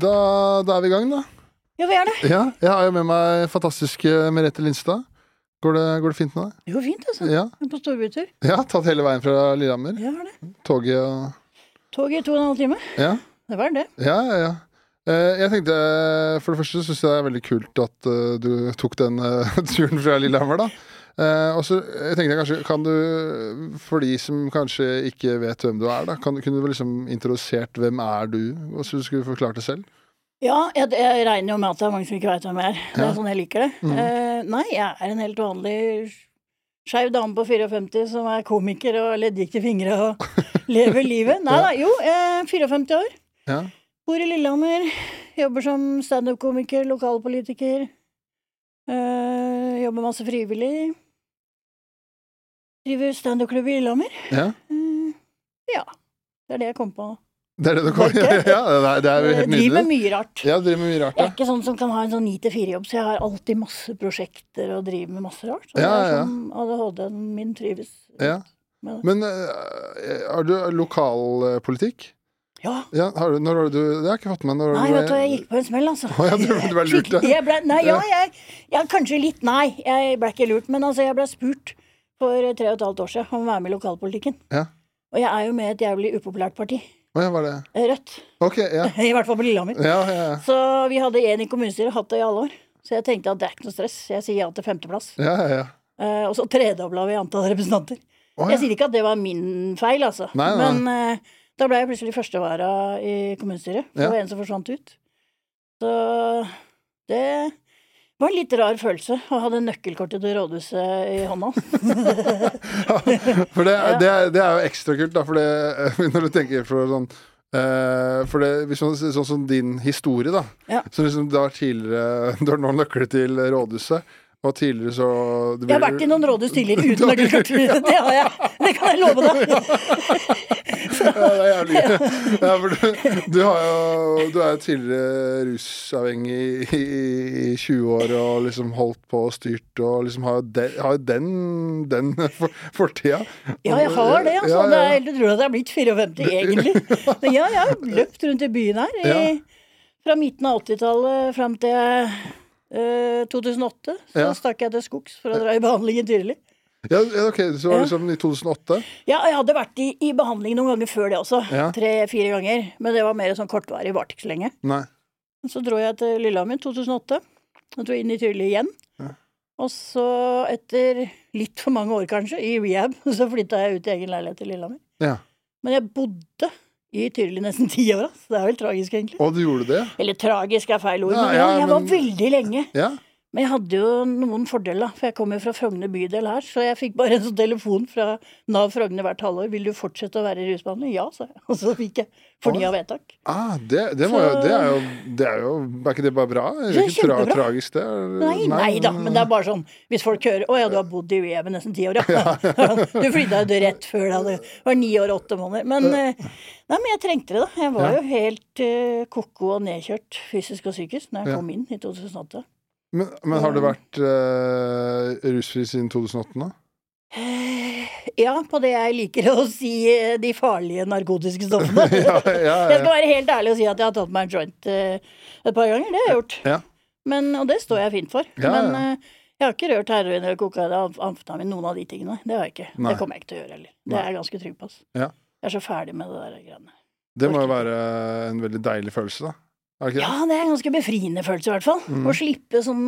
Da, da er vi i gang, da. Ja, vi er det. Ja, jeg har jo med meg fantastiske Merete Lindstad. Går det, går det fint med deg? Jo, fint, altså. Ja. Jeg er på storbytur. ja, tatt hele veien fra Lillehammer. Ja, har det. Toget og Tog i to og en halv time. Ja, Det var det. ja, ja. ja. Eh, Jeg tenkte, For det første syns jeg det er veldig kult at eh, du tok den eh, turen fra Lillehammer, da. Eh, og så jeg tenkte jeg kanskje, kan du, For de som kanskje ikke vet hvem du er, da, kan, kunne du liksom introdusert hvem er du? Og så skulle du forklart det selv? Ja, jeg, jeg regner jo med at det er mange som ikke veit hvem jeg er. Det Ja. er sånn jeg liker det. Mm. Uh, nei, jeg er en helt vanlig skeiv dame på 54 som er komiker og leddgikk til fingre og lever livet. Nei da, jo, jeg er 54 år. Ja. Bor i Lillehammer. Jobber som standup-komiker, lokalpolitiker. Eh, jobber masse frivillig. Driver standup-klubb i Lillehammer. ja. Eh, ja. Det er det jeg kom på. Det er det du kom Ja, ja, det er, det jo helt helt driver med mye rart. Ja, driver med mye rart, Jeg er ikke sånn som kan ha en sånn 9-4-jobb, så jeg har alltid masse prosjekter og driver med masse rart. Så Ja, det er ja. sånn ADHD-en min trives Ja. Men eh, har du lokalpolitikk? Ja. Ja, har du, når har du Det har jeg ikke fått med. meg. Nei, vet du, jeg gikk på en smell, altså. Oh, ja, du- du ble lurt, ja. Jeg ble, nei, ja, jeg, jeg, kanskje litt nei. Jeg ble ikke lurt, men altså, jeg ble spurt for tre og et halvt år siden om å være med i lokalpolitikken. Ja. Og jeg er jo med i et jævlig upopulært parti. Oh, ja, var det Rødt. Ok, ja. I hvert fall på Lillehammer. Ja, ja, ja. Så vi hadde én i kommunestyret, hatt det i alle år. Så jeg tenkte at det er ikke noe stress. Jeg sier ja til femteplass. ja, ja, ja. Eh, og så tredobla vi antall representanter. Å, Jeg sier ikke at det var min feil, altså. Nei, nei. Men eh, da ble jeg plutselig førstevara i kommunestyret. For det var en som forsvant ut. Så det var en litt rar følelse å ha det nøkkelkortet til rådhuset i hånda. For det, det, er, det er jo ekstra kult, da, for det, når du tenker for sånn eh, For det, hvis ser sånn som din historie, da. Ja. Så liksom har tidligere Du har nå nøkler til rådhuset, og tidligere så det Jeg har vært i noen rådhus tidligere uten nøkkelkort. Det har jeg. Det kan jeg love deg. Ja, det er jævlig. Ja, for du, du, har jo, du er jo tidligere rusavhengig i, i 20 år og liksom holdt på og styrt og liksom har jo den, har den, den for, fortida. Ja, jeg har det, altså. Ja, ja, utrolig at jeg er blitt 54, egentlig. Men ja, jeg har løpt rundt i byen her i, fra midten av 80-tallet fram til eh, 2008. Så Ja. stakk jeg til skogs for å dra i behandlingen tidlig. Ja, ja, ok, Så var det liksom i 2008? Ja, jeg hadde vært i, i behandling noen ganger før det også. Ja. Tre-fire ganger. Men det var mer sånn kortvarig, varte ikke så lenge. Nei. Så dro jeg til Lillehammer 2008. Og dro inn i Tyrili igjen. Ja. Og så, etter litt for mange år kanskje, i rehab, så flytta jeg ut i egen leilighet i Lillehammer. Ja. Men jeg bodde i Tyrili nesten ti år, Så Det er vel tragisk, egentlig. Og du gjorde det? Eller tragisk er feil ord, Ja, men ja, jeg jeg var veldig lenge. Ja. Men jeg hadde jo noen fordeler, for jeg kommer fra Frogner bydel her, så jeg fikk bare en sånn telefon fra Nav Frogner hvert halvår. 'Vil du fortsette å være i rusbehandling?' Ja, sa jeg. Og så fikk jeg fornya vedtak. Ah, det, det, må jo, det er jo Det er jo Er ikke det bare bra? Er Det er ikke tra tragisk, det? Nei, nei da, men det er bare sånn hvis folk hører 'Å ja, du har bodd i i nesten ti år', ja. Du flytta jo rett før det du var ni år og åtte måneder. Men, eh, nei, men jeg trengte det, da. Jeg var Ja. jo helt uh, ko-ko og nedkjørt fysisk og psykisk når jeg Ja. kom inn i 2008. Men, men har du vært uh, rusfri siden 2008 nå? Eh, Ja, på det jeg liker å si eh, de farlige narkotiske stoffene. ja, ja, Jeg skal være helt ærlig og si at jeg har tatt meg en joint uh, et par ganger. Det har jeg gjort. Ja. Men, og det står jeg fint for. Ja, Men ja. eh, jeg har ikke rørt heroin eller kokain eller amfetamin, noen av de tingene. Det har jeg ikke. Nei. Det kommer jeg ikke til å gjøre heller. Det er jeg ganske trygg på. Ja. Jeg er så ferdig med det der greiene. Det må jo være en veldig deilig følelse, da. Er det? Ja, det er en ganske befriende følelse, i hvert fall. Mm. Å slippe sånn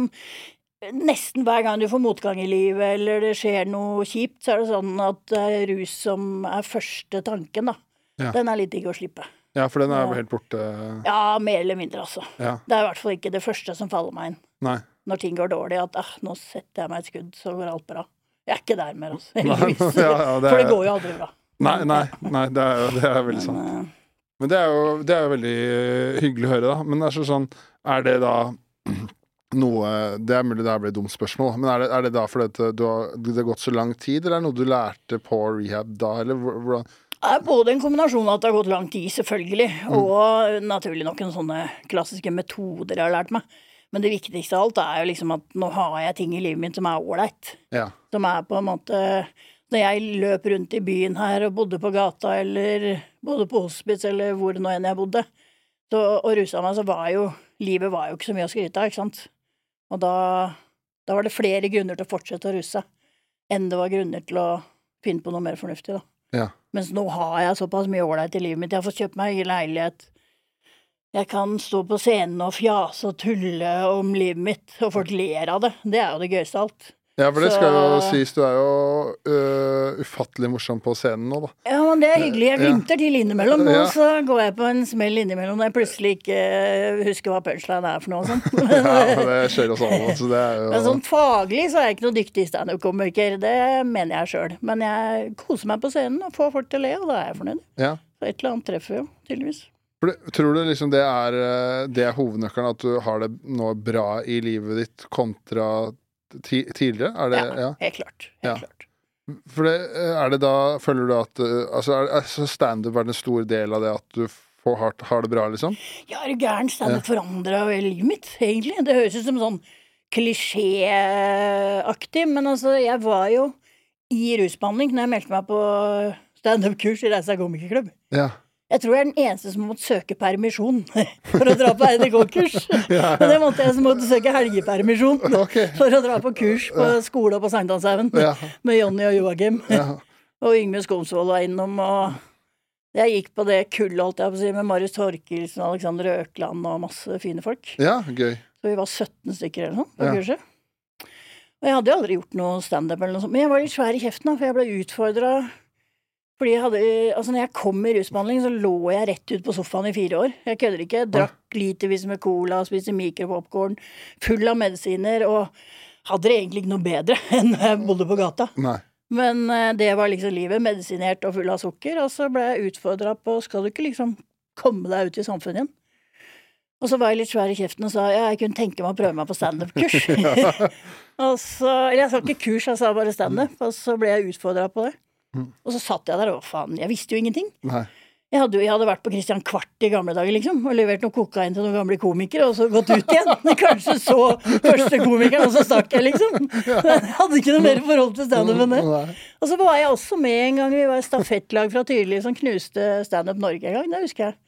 Nesten hver gang du får motgang i livet, eller det skjer noe kjipt, så er det sånn at det er rus som er første tanken, da. Ja. Den er litt digg å slippe. Ja, for den er jo helt borte. Ja, mer eller mindre, altså. Ja. Det er i hvert fall ikke det første som faller meg inn. Nei. Når ting går dårlig, at ah, nå setter jeg meg et skudd, så går alt bra. Jeg er ikke der mer, altså. Heldigvis. ja, ja, det For det er- går jo aldri bra. Nei, nei, nei det er det er veldig sant. Men, eh, det er jo, det er veldig eh, hyggelig å høre, da. Men det er sånn Er det da noe Det er mulig det her blir et dumt spørsmål, men er det, er det da fordi har, det har gått så lang tid, eller er det noe du lærte på rehab da, eller hvordan Det er både en kombinasjon av at det har gått lang tid, selvfølgelig, Mm. og naturlig nok en sånne klassiske metoder jeg har lært meg. Men det viktigste av alt er jo liksom at nå har jeg ting i livet mitt som er ålreit. Ja. Som er på en måte Når jeg løp rundt i byen her og bodde på gata eller bodde på hospits eller hvor nå enn jeg bodde, Så, og rusa meg, så var jo Livet var jo ikke så mye å skryte av, ikke sant. Og da, da var det flere grunner til å fortsette å ruse enn det var grunner til å finne på noe mer fornuftig, da. Ja. Mens nå har jeg såpass mye ålreit i livet mitt. Jeg har fått kjøpt meg egen leilighet. Jeg kan stå på scenen og fjase og tulle om livet mitt, og folk ler av det. Det er jo det gøyeste av alt. Ja, for det Så- skal jo sies, du er jo uh, ufattelig morsom på scenen nå, da. Ja, men det er hyggelig. Jeg Ja. glimter til innimellom, Ja. så går jeg på en smell innimellom når jeg plutselig ikke eh, husker hva punchline er for noe og sånn. Ja, det skjer oss alle, så det er jo Men sånn faglig så er jeg ikke noe dyktig standup-komiker, det mener jeg sjøl. Men jeg koser meg på scenen og får folk til å le, og da er jeg fornøyd. ja. Så et eller annet treffer jo, tydeligvis. Tror du liksom det er, øh, det er hovednøkkelen, at du har det nå bra i livet ditt kontra tidligere? Er det, ja. Helt klart. Helt Ja. klart. For det, øh, er det da Føler du at øh, Altså, er, altså standup er en stor del av det at du får, har, har det bra, liksom? Ja, er du gæren? Standup forandra livet mitt, egentlig. Det høres ut som sånn klisjéaktig, men altså, jeg var jo i rusbehandling når jeg meldte meg på standup-kurs i Reisa komikerklubb. Ja. Jeg tror jeg er den eneste som måtte søke permisjon for å dra på RDK-kurs. ja. det måtte jeg som måtte søke helgepermisjon okay. for å dra på kurs på skole på Sankthanshaugen Ja. med Jonny og Joakim. Ja. Og Yngve Skomsvold var innom, og jeg gikk på det kullet, holdt jeg på å si, med Marius Torkelsen, Alexander Økland og masse fine folk. ja, gøy. Så vi var 17 stykker eller noe på Ja. kurset. Og jeg hadde jo aldri gjort noe standup eller noe sånt, men jeg var litt svær i kjeften, da, for jeg ble utfordra fordi jeg hadde, altså når jeg kom i rusbehandling, så lå jeg rett ut på sofaen i fire år. Jeg kødder ikke. Jeg drakk litervis med cola, spiste mikropopkorn, full av medisiner, og hadde det egentlig ikke noe bedre enn da jeg bodde på gata. Nei. Men eh, det var liksom livet, medisinert og full av sukker, og så ble jeg utfordra på skal du ikke liksom komme deg ut i samfunnet igjen? Og så var jeg litt svær i kjeften og sa ja, jeg kunne tenke meg å prøve meg på standup-kurs. og så, eller jeg sa ikke kurs, jeg sa bare standup, og så ble jeg utfordra på det. Og så satt jeg der og faen, jeg visste jo ingenting. Jeg hadde, jeg hadde vært på Christian Kvart i gamle dager, liksom, og levert noe kokain til noen gamle komikere, og så gått ut igjen. Kanskje så første komikeren, og så stakk jeg, liksom. Jeg hadde ikke noe mer forhold til standup enn det. Og så var jeg også med en gang, vi var et stafettlag fra Tyrli som knuste Standup Norge en gang, det husker jeg.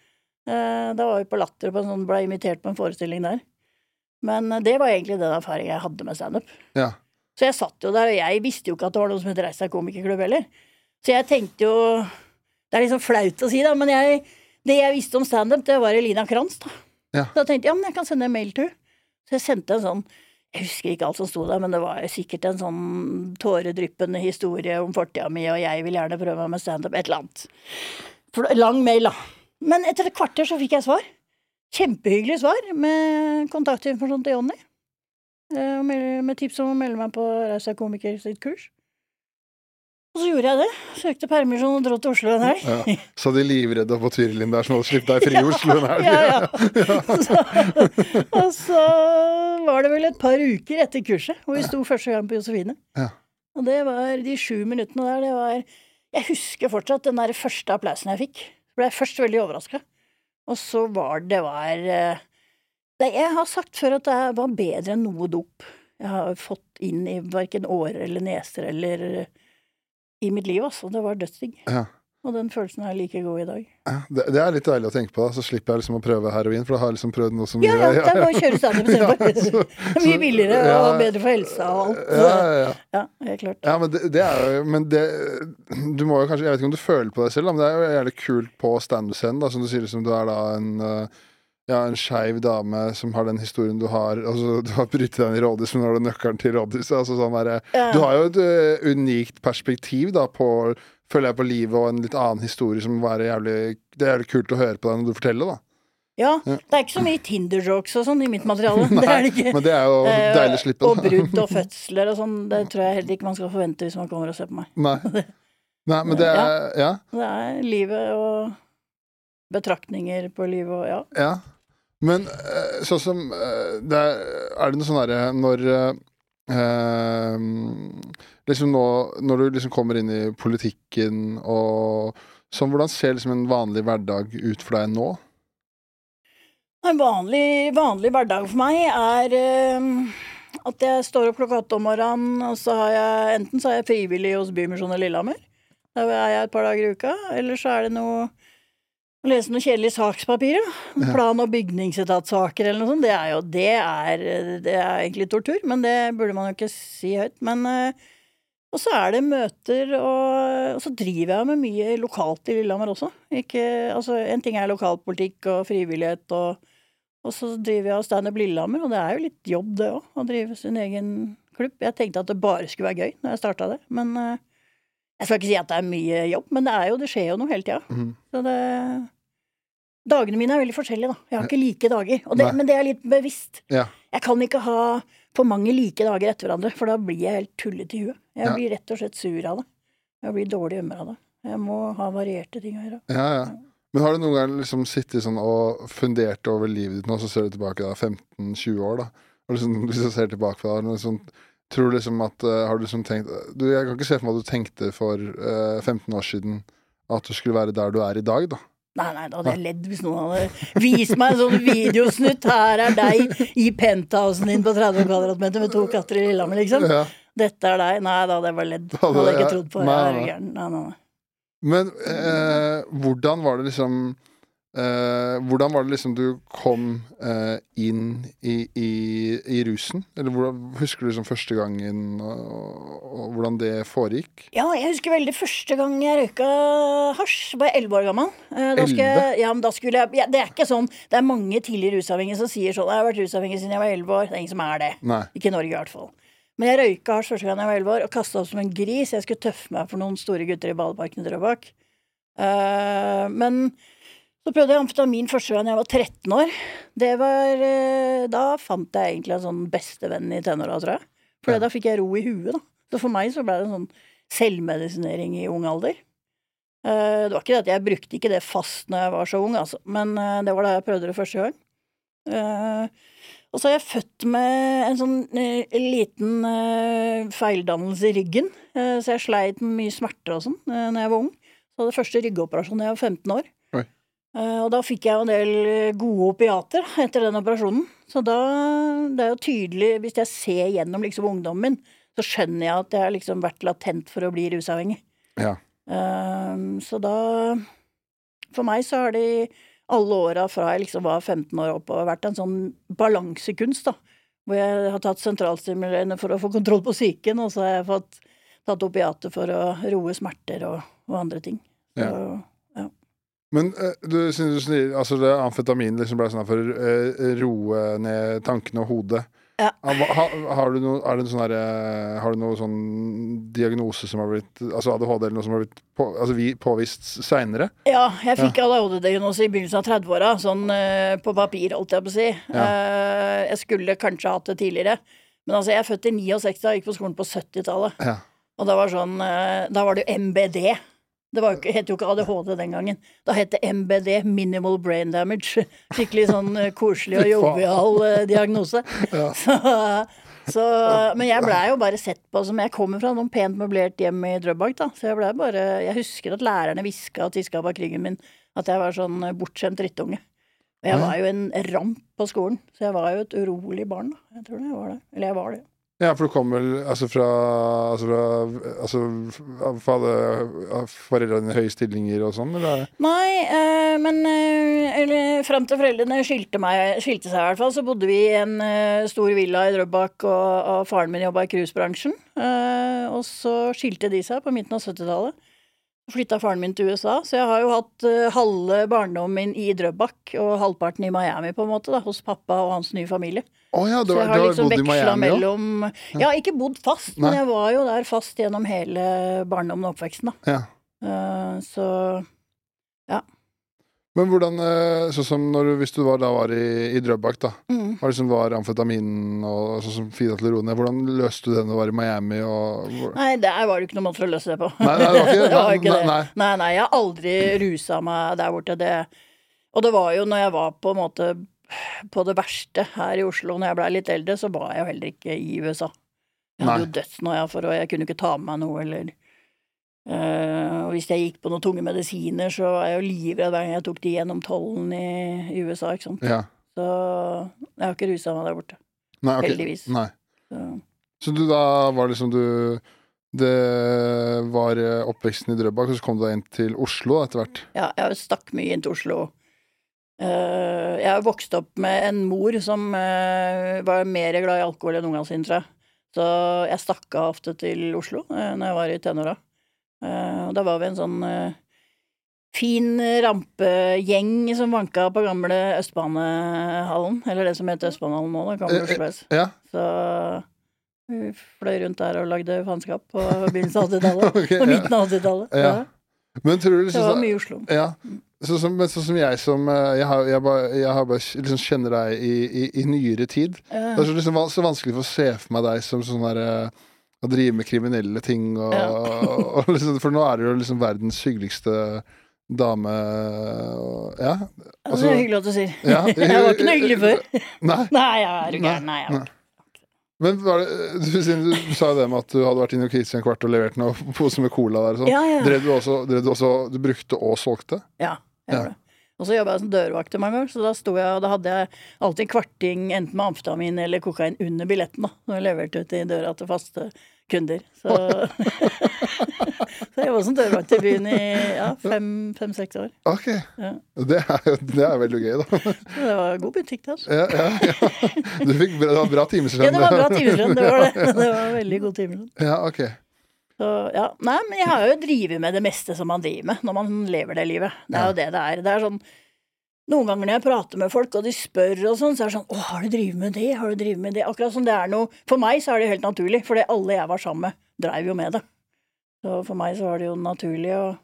Eh, Da var vi på Latter, og sånn, ble invitert på en forestilling der. Men eh, det var egentlig den erfaringen jeg hadde med standup. Ja. Så jeg satt jo der, og jeg visste jo ikke at det var noe som het Reis deg komikerklubb heller. Så jeg tenkte jo Det er liksom flaut å si, da, men jeg, det jeg visste om standup, det var Elina Kranz, da. Ja. Da tenkte jeg ja, men jeg kan sende en mail til henne. Så jeg sendte en sånn Jeg husker ikke alt som sto der, men det var sikkert en sånn tåredryppende historie om fortida mi, og jeg vil gjerne prøve meg med standup. Et eller annet. For, lang mail, da. Men etter et kvarter så fikk jeg svar. Kjempehyggelig svar med kontaktinformasjon til Jonny. Eh, Med, med tips om å melde meg på Reisa komiker sitt kurs. Og så gjorde jeg det. Søkte permisjon og dro til Oslo en helg. Ja. Så de livredde på Tyrilin der som hadde sluppet deg fri i Oslo en helg. Ja, ja. Så, og så var det vel et par uker etter kurset hvor vi sto første gang på Josefine. Ja. Og det var de sju minuttene der, det var Jeg husker fortsatt den der første applausen jeg fikk. Ble jeg først veldig overraska. Og så var det var eh, det, Jeg har sagt før at det var bedre enn noe dop jeg har fått inn i verken årer eller neser eller i mitt liv, altså. Det var dødsdigg. Ja. Og den følelsen er like god i dag. Ja, Det, det er litt deilig å tenke på, da. så slipper jeg liksom å prøve heroin. For da har jeg liksom prøvd noe som Ja, ja, det er bare å kjøre standup istedenfor. Ja, er Mye billigere ja. og bedre for helsa og alt. Ja, ja, ja. Ja, helt klart. Ja, men det, det er jo Men det Du må jo kanskje Jeg vet ikke om du føler på deg selv, da, men det er jo jævlig kult på standup-scenen, da, som du sier, liksom du er da en uh, ja, en skeiv dame som har den historien du har. Altså, du har brytet deg inn i rådhuset, men nå har du nøkkelen til rådhuset. Altså, sånn der, Ja. Du har jo et uh, unikt perspektiv da på Føler jeg på livet og en litt annen historie som må være jævlig Det er jævlig kult å høre på deg når du forteller, da. Ja, Ja. det er ikke så mye Tinder-jokes og sånn i mitt materiale. det er det ikke. Men det er jo deilig å slippe. Og brudd og fødsler og sånn. Det tror jeg heller ikke man skal forvente hvis man kommer og ser på meg. Nei. Nei, men det er Ja. Det er livet og betraktninger på livet og ja. ja. Men eh, sånn som eh, det er, er det noe sånn herre når eh, eh, Liksom nå Når du liksom kommer inn i politikken og sånn, hvordan ser liksom en vanlig hverdag ut for deg nå? En vanlig, vanlig hverdag for meg er eh, at jeg står opp klokka åtte om morgenen, og så har jeg enten så er jeg frivillig hos Bymisjonen Lillehammer. Der er jeg et par dager i uka. Eller så er det noe Å lese noen kjedelige sakspapirer, da. Plan- og bygningsetatssaker eller noe sånt. Det er jo det er, det er egentlig tortur, men det burde man jo ikke si høyt. Men eh, Og så er det møter, og, og så driver jeg med mye lokalt i Lillehammer også. Ikke, altså, en ting er lokalpolitikk og frivillighet, og, og så driver jeg standup Lillehammer, og det er jo litt jobb, det òg, å drive sin egen klubb. Jeg tenkte at det bare skulle være gøy når jeg starta det, men eh, jeg skal ikke si at det er mye jobb, men det, er jo, det skjer jo noe hele tida. Mm. Så det Dagene mine er veldig forskjellige, da. Jeg har ikke like dager. Det, men det er litt bevisst. Ja. Jeg kan ikke ha for mange like dager etter hverandre, for da blir jeg helt tullete i huet. Jeg Ja. blir rett og slett sur av det. Jeg blir dårlig humør av det. Jeg må ha varierte ting å gjøre. Ja, ja. Men har du noen gang liksom sittet sånn og fundert over livet ditt nå, så ser du tilbake da 15-20 år, da? Og liksom, hvis du ser tilbake på det, har du noe sånn, tror du liksom at eh, Har du liksom tenkt du, Jeg kan ikke se for meg at du tenkte for uh, 15 år siden at du skulle være der du er i dag, da. Nei, nei, da hadde jeg ledd hvis noen hadde vist meg en sånn videosnutt. Her er deg i penthousen din på 30 kvadratmeter med to katter i Lillehammer, liksom. Ja. Dette er deg. Nei, da hadde jeg bare ledd. Hadde jeg ikke trodd på. nei. Nei, nei, nei. Men eh, hvordan var det liksom eh, Hvordan var det liksom du kom uh, inn i, i, i rusen? Eller hvordan, husker du liksom første gangen, og, og hvordan det foregikk? Ja, jeg husker veldig første gang jeg røyka hasj. Var jeg elleve år gammel. Eh, Da skulle ja, men da skulle jeg, ja, det er ikke sånn Det er mange tidligere rusavhengige som sier sånn 'Jeg har vært rusavhengig siden jeg var elleve år'. Det er ingen som er det. Nei. Ikke i Norge, i hvert fall. Men jeg røyka hasj første gang jeg var elleve år, og kasta opp som en gris. Jeg skulle tøffe meg for noen store gutter i ballparken i Drøbak. Men så prøvde jeg amfetamin første gang jeg var 13 år. Det var eh, Da fant jeg egentlig en sånn bestevenn i tenåra, tror jeg. For Ja. da fikk jeg ro i huet, da. Så for meg så ble det en sånn selvmedisinering i ung alder. Eh, det var ikke det at jeg brukte ikke det fast når jeg var så ung, altså. Men eh, det var da jeg prøvde det første gang. Og så er jeg født med en sånn liten feildannelse i ryggen, så jeg sleit med mye smerter og sånn når jeg var ung. Så hadde første ryggoperasjon da jeg var 15 år. Eh, og da fikk jeg jo en del eh, gode opiater etter den operasjonen. Så da Det er jo tydelig, hvis jeg ser gjennom liksom ungdommen min, så skjønner jeg at jeg har liksom vært latent for å bli rusavhengig. Ja. Eh, så da For meg så har det alle åra fra jeg liksom var 15 år oppover vært en sånn balansekunst, da. Hvor jeg har tatt sentralstimulerende for å få kontroll på psyken, og så har jeg fått tatt opiater for å roe smerter og, og andre ting. Så, Men eh, du, synes du altså det amfetamin liksom ble sånn for å eh, roe ned tankene og hodet. Ja. Ha, ha, har du noe, er det sånn her, eh, har du noe sånn diagnose som har blitt Altså ADHD eller noe som har blitt på, altså vi, påvist seinere? Ja, jeg fikk ADHD-diagnose i begynnelsen av 30-åra, sånn på papir, holdt jeg på å si. Ja. jeg skulle kanskje hatt det tidligere. Men altså, jeg er født i 69 og gikk på skolen på 70-tallet. Ja. Og da var sånn Da var det jo MBD. Det var jo ikke, het jo ikke ADHD den gangen. Da het det MBD, Minimal Brain Damage. Skikkelig sånn eh, koselig og jovial eh, diagnose. Så, så, men jeg blei jo bare sett på som Jeg kommer fra noen pent møblert hjem i Drøbak, da. Så jeg blei bare Jeg husker at lærerne hviska og tiska bak ryggen min at jeg var sånn eh, bortskjemt drittunge. Og jeg var jo en ramp på skolen, så jeg var jo et urolig barn, da. Jeg tror det jeg var det. Eller jeg var det. Ja, for du kom vel altså fra Altså, fra, altså f- alle foreldrene høye stillinger og sånn, eller? Nei, øh, men øh, eller, fram til foreldrene skilte, meg, skilte seg, i hvert fall, så bodde vi i en øh, stor villa i Drøbak, og, og faren min jobba i cruisebransjen. Eh, og så skilte de seg på midten av 70-tallet. Flytta faren min til USA, så jeg har jo hatt uh, halve barndommen min i Drøbak og halvparten i Miami, på en måte, da, hos pappa og hans nye familie. Oh, ja, du, Så jeg har- har liksom veksla mellom Ja, ikke bodd fast, Nei. men jeg var jo der fast gjennom hele barndommen og oppveksten, da. Ja. Uh, så Men hvordan eh, Sånn som når du, hvis du var, da var i, i Drøbak, da. mm. Hva liksom var amfetamin og sånn som Fida til å roe ned? Hvordan løste du det når du var i Miami og hvor- Nei, der var det ikke noen måte å løse det på. Nei, nei, det var ikke Det var nei, det. nei, Nei, nei, jeg har aldri rusa meg der borte. Det. Og det var jo når jeg var på en måte på det verste her i Oslo, når jeg blei litt eldre, så var jeg jo heller ikke i USA. Jeg hadde jo dødsnoia for å Jeg kunne ikke ta med meg noe, eller eh, Og hvis jeg gikk på noen tunge medisiner, så var jeg jo livredd hver gang jeg tok de gjennom tollen i, i USA, ikke sant. Ja. Så jeg har ikke rusa meg der borte. Nei, okay. Heldigvis. Nei. Så. Så du da var liksom du det var eh, oppveksten i Drøbak, og så kom du deg inn til Oslo etter hvert. Ja, jeg stakk mye inn til Oslo. Uh, jeg har vokst opp med en mor som uh, var mer glad i alkohol enn ungene sine, tror jeg. Så jeg stakk av ofte til Oslo uh, når jeg var i tenåra. Og da var vi en sånn fin rampegjeng som vanka på gamle Østbanehallen. Eller det som heter Østbanehallen nå, da. Gamle Oslo S. Ja. Så vi fløy rundt der og lagde faenskap på begynnelsen av 80-tallet. okay, På midten av 80-tallet. Ja. Men tror du Det liksom var mye Oslo. Ja. Sånn som, sånn som jeg som eh, Jeg har, jeg bare, jeg har bare liksom kjenner deg i, i, i nyere tid. Ja. Det er så, liksom, så vanskelig for å se for meg deg som sånn der eh, Å drive med kriminelle ting og, Ja. og liksom, For nå er du jo liksom verdens hyggeligste dame og, Ja. Altså- det er hyggelig at du sier. Ja. jeg var ikke noe hyggelig før. Nei. Nei, jeg er gæren. Nei, jeg var. Men var det, du, du sa jo det med at du hadde vært inne i Christian Kvart og levert noen pose med cola der sånn. Ja, ja. Drev du også, drev du også Du brukte og solgte? Ja, jeg gjorde det. Og så jobba jeg som dørvakt mange ganger, så da sto jeg, og da hadde jeg alltid kvarting enten med amfetamin eller kokain under billetten, da, når jeg leverte ut i døra til faste kunder. Så, så jeg jobba som dørvakt i byen i ja, fem-seks år. Ok. Ja. Det er det er veldig gøy, da. Så det var god butikk, da. altså. Ja, ja, ja. Du fikk bra, det var bra timeslønn. Ja, det var bra timeslønn, det var det. Det var veldig god timeslønn. Ja, ok. Så, ja. Nei, men jeg har jo drevet med det meste som man driver med når man lever det livet. Det er jo det det er. Det er sånn Noen ganger når jeg prater med folk, og de spør og sånn, så er det sånn 'Å, har du drevet med det? Har du drevet med det?' Akkurat som det er noe For meg så er det helt naturlig, for alle jeg var sammen med, dreiv jo med det. Så for meg så var det jo naturlig å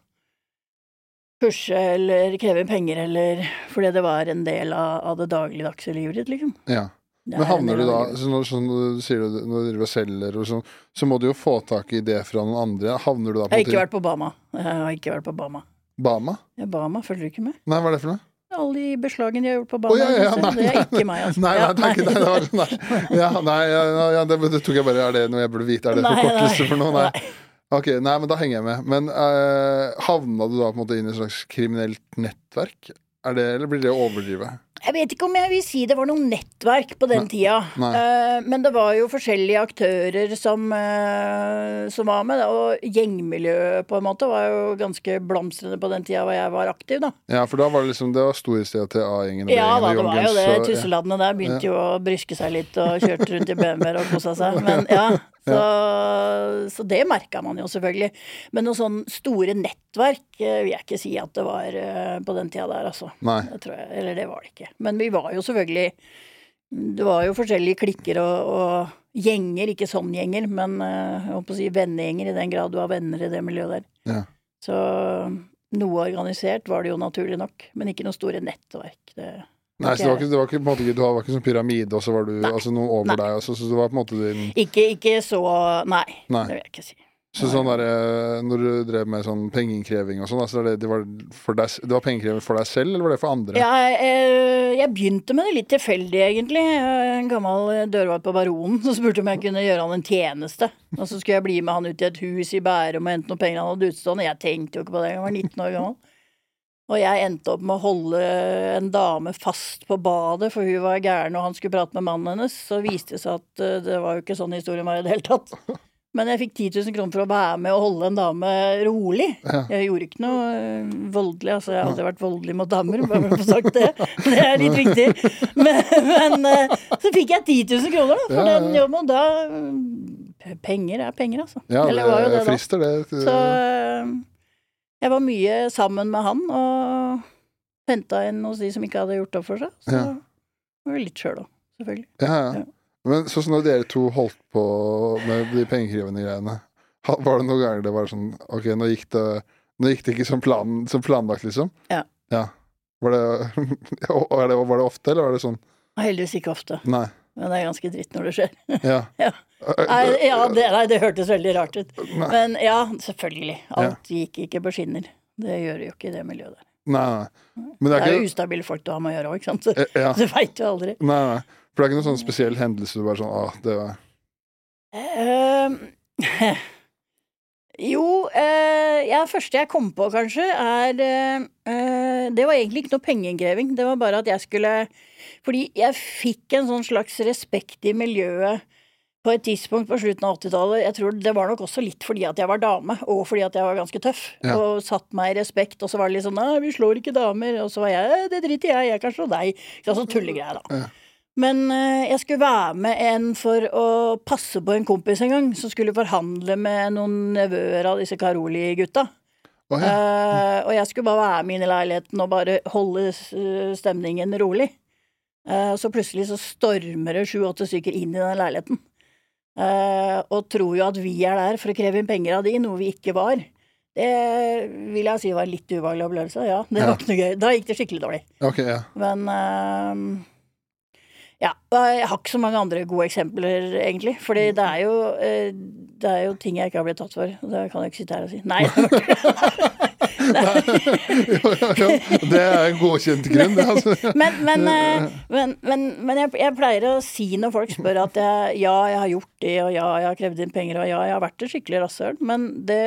pushe eller kreve penger eller Fordi det var en del av, av det dagligdagse livet ditt, liksom. Ja. Det Men er havner du da så når, sånn, du sier du, Når du driver og selger og sånn, så må du jo få tak i det fra noen andre. Havner du da Jeg har ikke vært på Bama. Jeg har ikke vært på Bama. Bama? Ja, Bama, følger du ikke med? Nei, hva er det for noe? Alle de beslagene de har gjort på Bama. Bama. ja, ja, det nei, er nei. ikke meg, altså. Nei, nei, Ja, det, er nei, det var, nei. Ja, nei, ja, ja, det, det tok jeg bare Er det noe jeg burde vite? Er det Nei, forkortelse for noe? Nei. Ok, nei, men da henger jeg med. Men uh, havna du da på en måte inn i et slags kriminelt nettverk? Er det, eller blir det å overdrive? Jeg vet ikke om jeg vil si det var noe nettverk på den Nei. tida. Nei. Eh, men det var jo forskjellige aktører som, eh, som var med. Og gjengmiljøet på en måte var jo ganske blomstrende på den tida hvor jeg var aktiv, da. Ja, for da var det liksom Det var storhetstida til A-gjengen. Ja da, det var jo det. Guns. Tusseladene der begynte jo å bryske seg litt og kjørte rundt i BMW-er og kosa seg. Men ja, så, så det merka man jo selvfølgelig. Men noen sånn store nettverk eh, vil jeg ikke si at det var på den tida der, altså. Nei. Det tror jeg, eller det var det ikke. Men vi var jo selvfølgelig Det var jo forskjellige klikker og, og gjenger, ikke sånn gjenger, men eh, jeg holdt på å si vennegjenger, i den grad du har venner i det miljøet der. Ja. Så noe organisert var det jo naturlig nok, men ikke noe store nettverk. Det, Nei, så det var ikke, det var ikke, på en måte, du var ikke sånn pyramide, og så var du Nei. altså noe over Nei. deg, altså, så det var på en måte din ikke, ikke så Nei, Nei. det vil jeg ikke si. Så sånn der, eh, Når du drev med sånn pengeinnkreving og sånn, altså det, det, var det var pengeinnkreving for deg selv, eller var det for andre? Ja, jeg, jeg begynte med det litt tilfeldig, egentlig. En gammel dørvakt på Baronen som spurte om jeg kunne gjøre han en tjeneste. Og så skulle jeg bli med han ut i et hus i Bærum og hente noen penger han hadde utstående. Jeg tenkte jo ikke på det, jeg var 19 år gammel. Og jeg endte opp med å holde en dame fast på badet, for hun var gæren og han skulle prate med mannen hennes. Så viste det seg at eh, det var jo ikke sånn historien var i det hele tatt. Men jeg fikk 10 000 kroner for å være med og holde en dame rolig. Ja. Jeg gjorde ikke noe øh, voldelig, altså jeg har aldri vært voldelig mot damer, bare for å få sagt det. Det er litt viktig. Men, men øh, så fikk jeg 10 000 kroner da, for Ja, ja, den jobben, og da øh, Penger er penger, altså. Ja, Eller var jo det frister, det. Så jeg var mye sammen med han, og henta inn hos de som ikke hadde gjort opp for seg. Så Ja. var det litt sjøl òg, selvfølgelig. Ja, ja. Men sånn som når dere to holdt på med de pengekrevende greiene, var det noen ganger det var sånn Ok, nå gikk det, nå gikk det ikke som, plan, som planlagt, liksom? Ja. ja. Var det, er var det ofte, eller var det sånn Heldigvis ikke ofte, Nei. men det er ganske dritt når det skjer. Ja. Ja. Nei, ja, det, nei, det hørtes veldig rart ut. Nei. Men ja, selvfølgelig. Alt gikk ikke på skinner. Det gjør jo ikke i det miljøet der. Nei, nei. Men det Det er ikke... jo ustabile folk du har med å gjøre òg, ikke sant. Så Eh, Ja. du veit du aldri. Nei, nei. For det er ikke noen sånn spesiell hendelse du bare sånn ah, det var uh, jo, uh, ja, første jeg kom på, kanskje, er eh, Det var egentlig ikke noe pengeinnkreving. Det var bare at jeg skulle Fordi jeg fikk en sånn slags respekt i miljøet på et tidspunkt på slutten av 80-tallet Jeg tror det var nok også litt fordi at jeg var dame, og fordi at jeg var ganske tøff. Ja. Og satt meg i respekt, og så var det litt sånn 'Nei, vi slår ikke damer', og så var jeg «Eh, 'Det driter jeg jeg kan slå deg'. Sånn tullegreier, da. Ja. Men eh, jeg skulle være med en for å passe på en kompis en gang, som skulle forhandle med noen nevøer av disse Karoli-gutta. Oh, ja. uh, og jeg skulle bare være med inn i leiligheten og bare holde eh, stemningen rolig. Uh, så plutselig så stormer det sju-åtte stykker inn i den leiligheten. Uh, og tror jo at vi er der for å kreve inn penger av de, noe vi ikke var. Det vil jeg si var en litt ubehagelig opplevelse. Ja, det Ja. var ikke noe gøy. Da gikk det skikkelig dårlig. Okay, ja. Men ja, jeg har ikke så mange andre gode eksempler, egentlig. Fordi det er jo, eh, det er jo ting jeg ikke har blitt tatt for. Det kan jeg ikke sitte her og si. Nei. Jo, jo, jo. Det er en godkjent grunn, det. Altså. Men, men, eh, men, men, men jeg, jeg pleier å si når folk spør at jeg, ja, jeg har gjort det, og ja, jeg har krevd inn penger, og ja, jeg har vært et skikkelig rasshøl, men det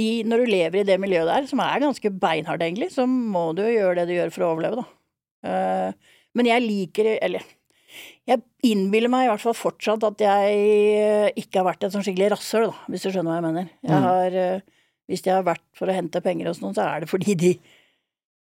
i, Når du lever i det miljøet der, som er ganske beinhardt, egentlig, så må du jo gjøre det du gjør for å overleve, da. Eh, men jeg liker Eller jeg innbiller meg i hvert fall fortsatt at jeg ikke har vært et sånn skikkelig rasshøl, da, hvis du skjønner hva jeg mener. Jeg Mm. har, eh, hvis jeg har vært for å hente penger hos noen, så er det fordi de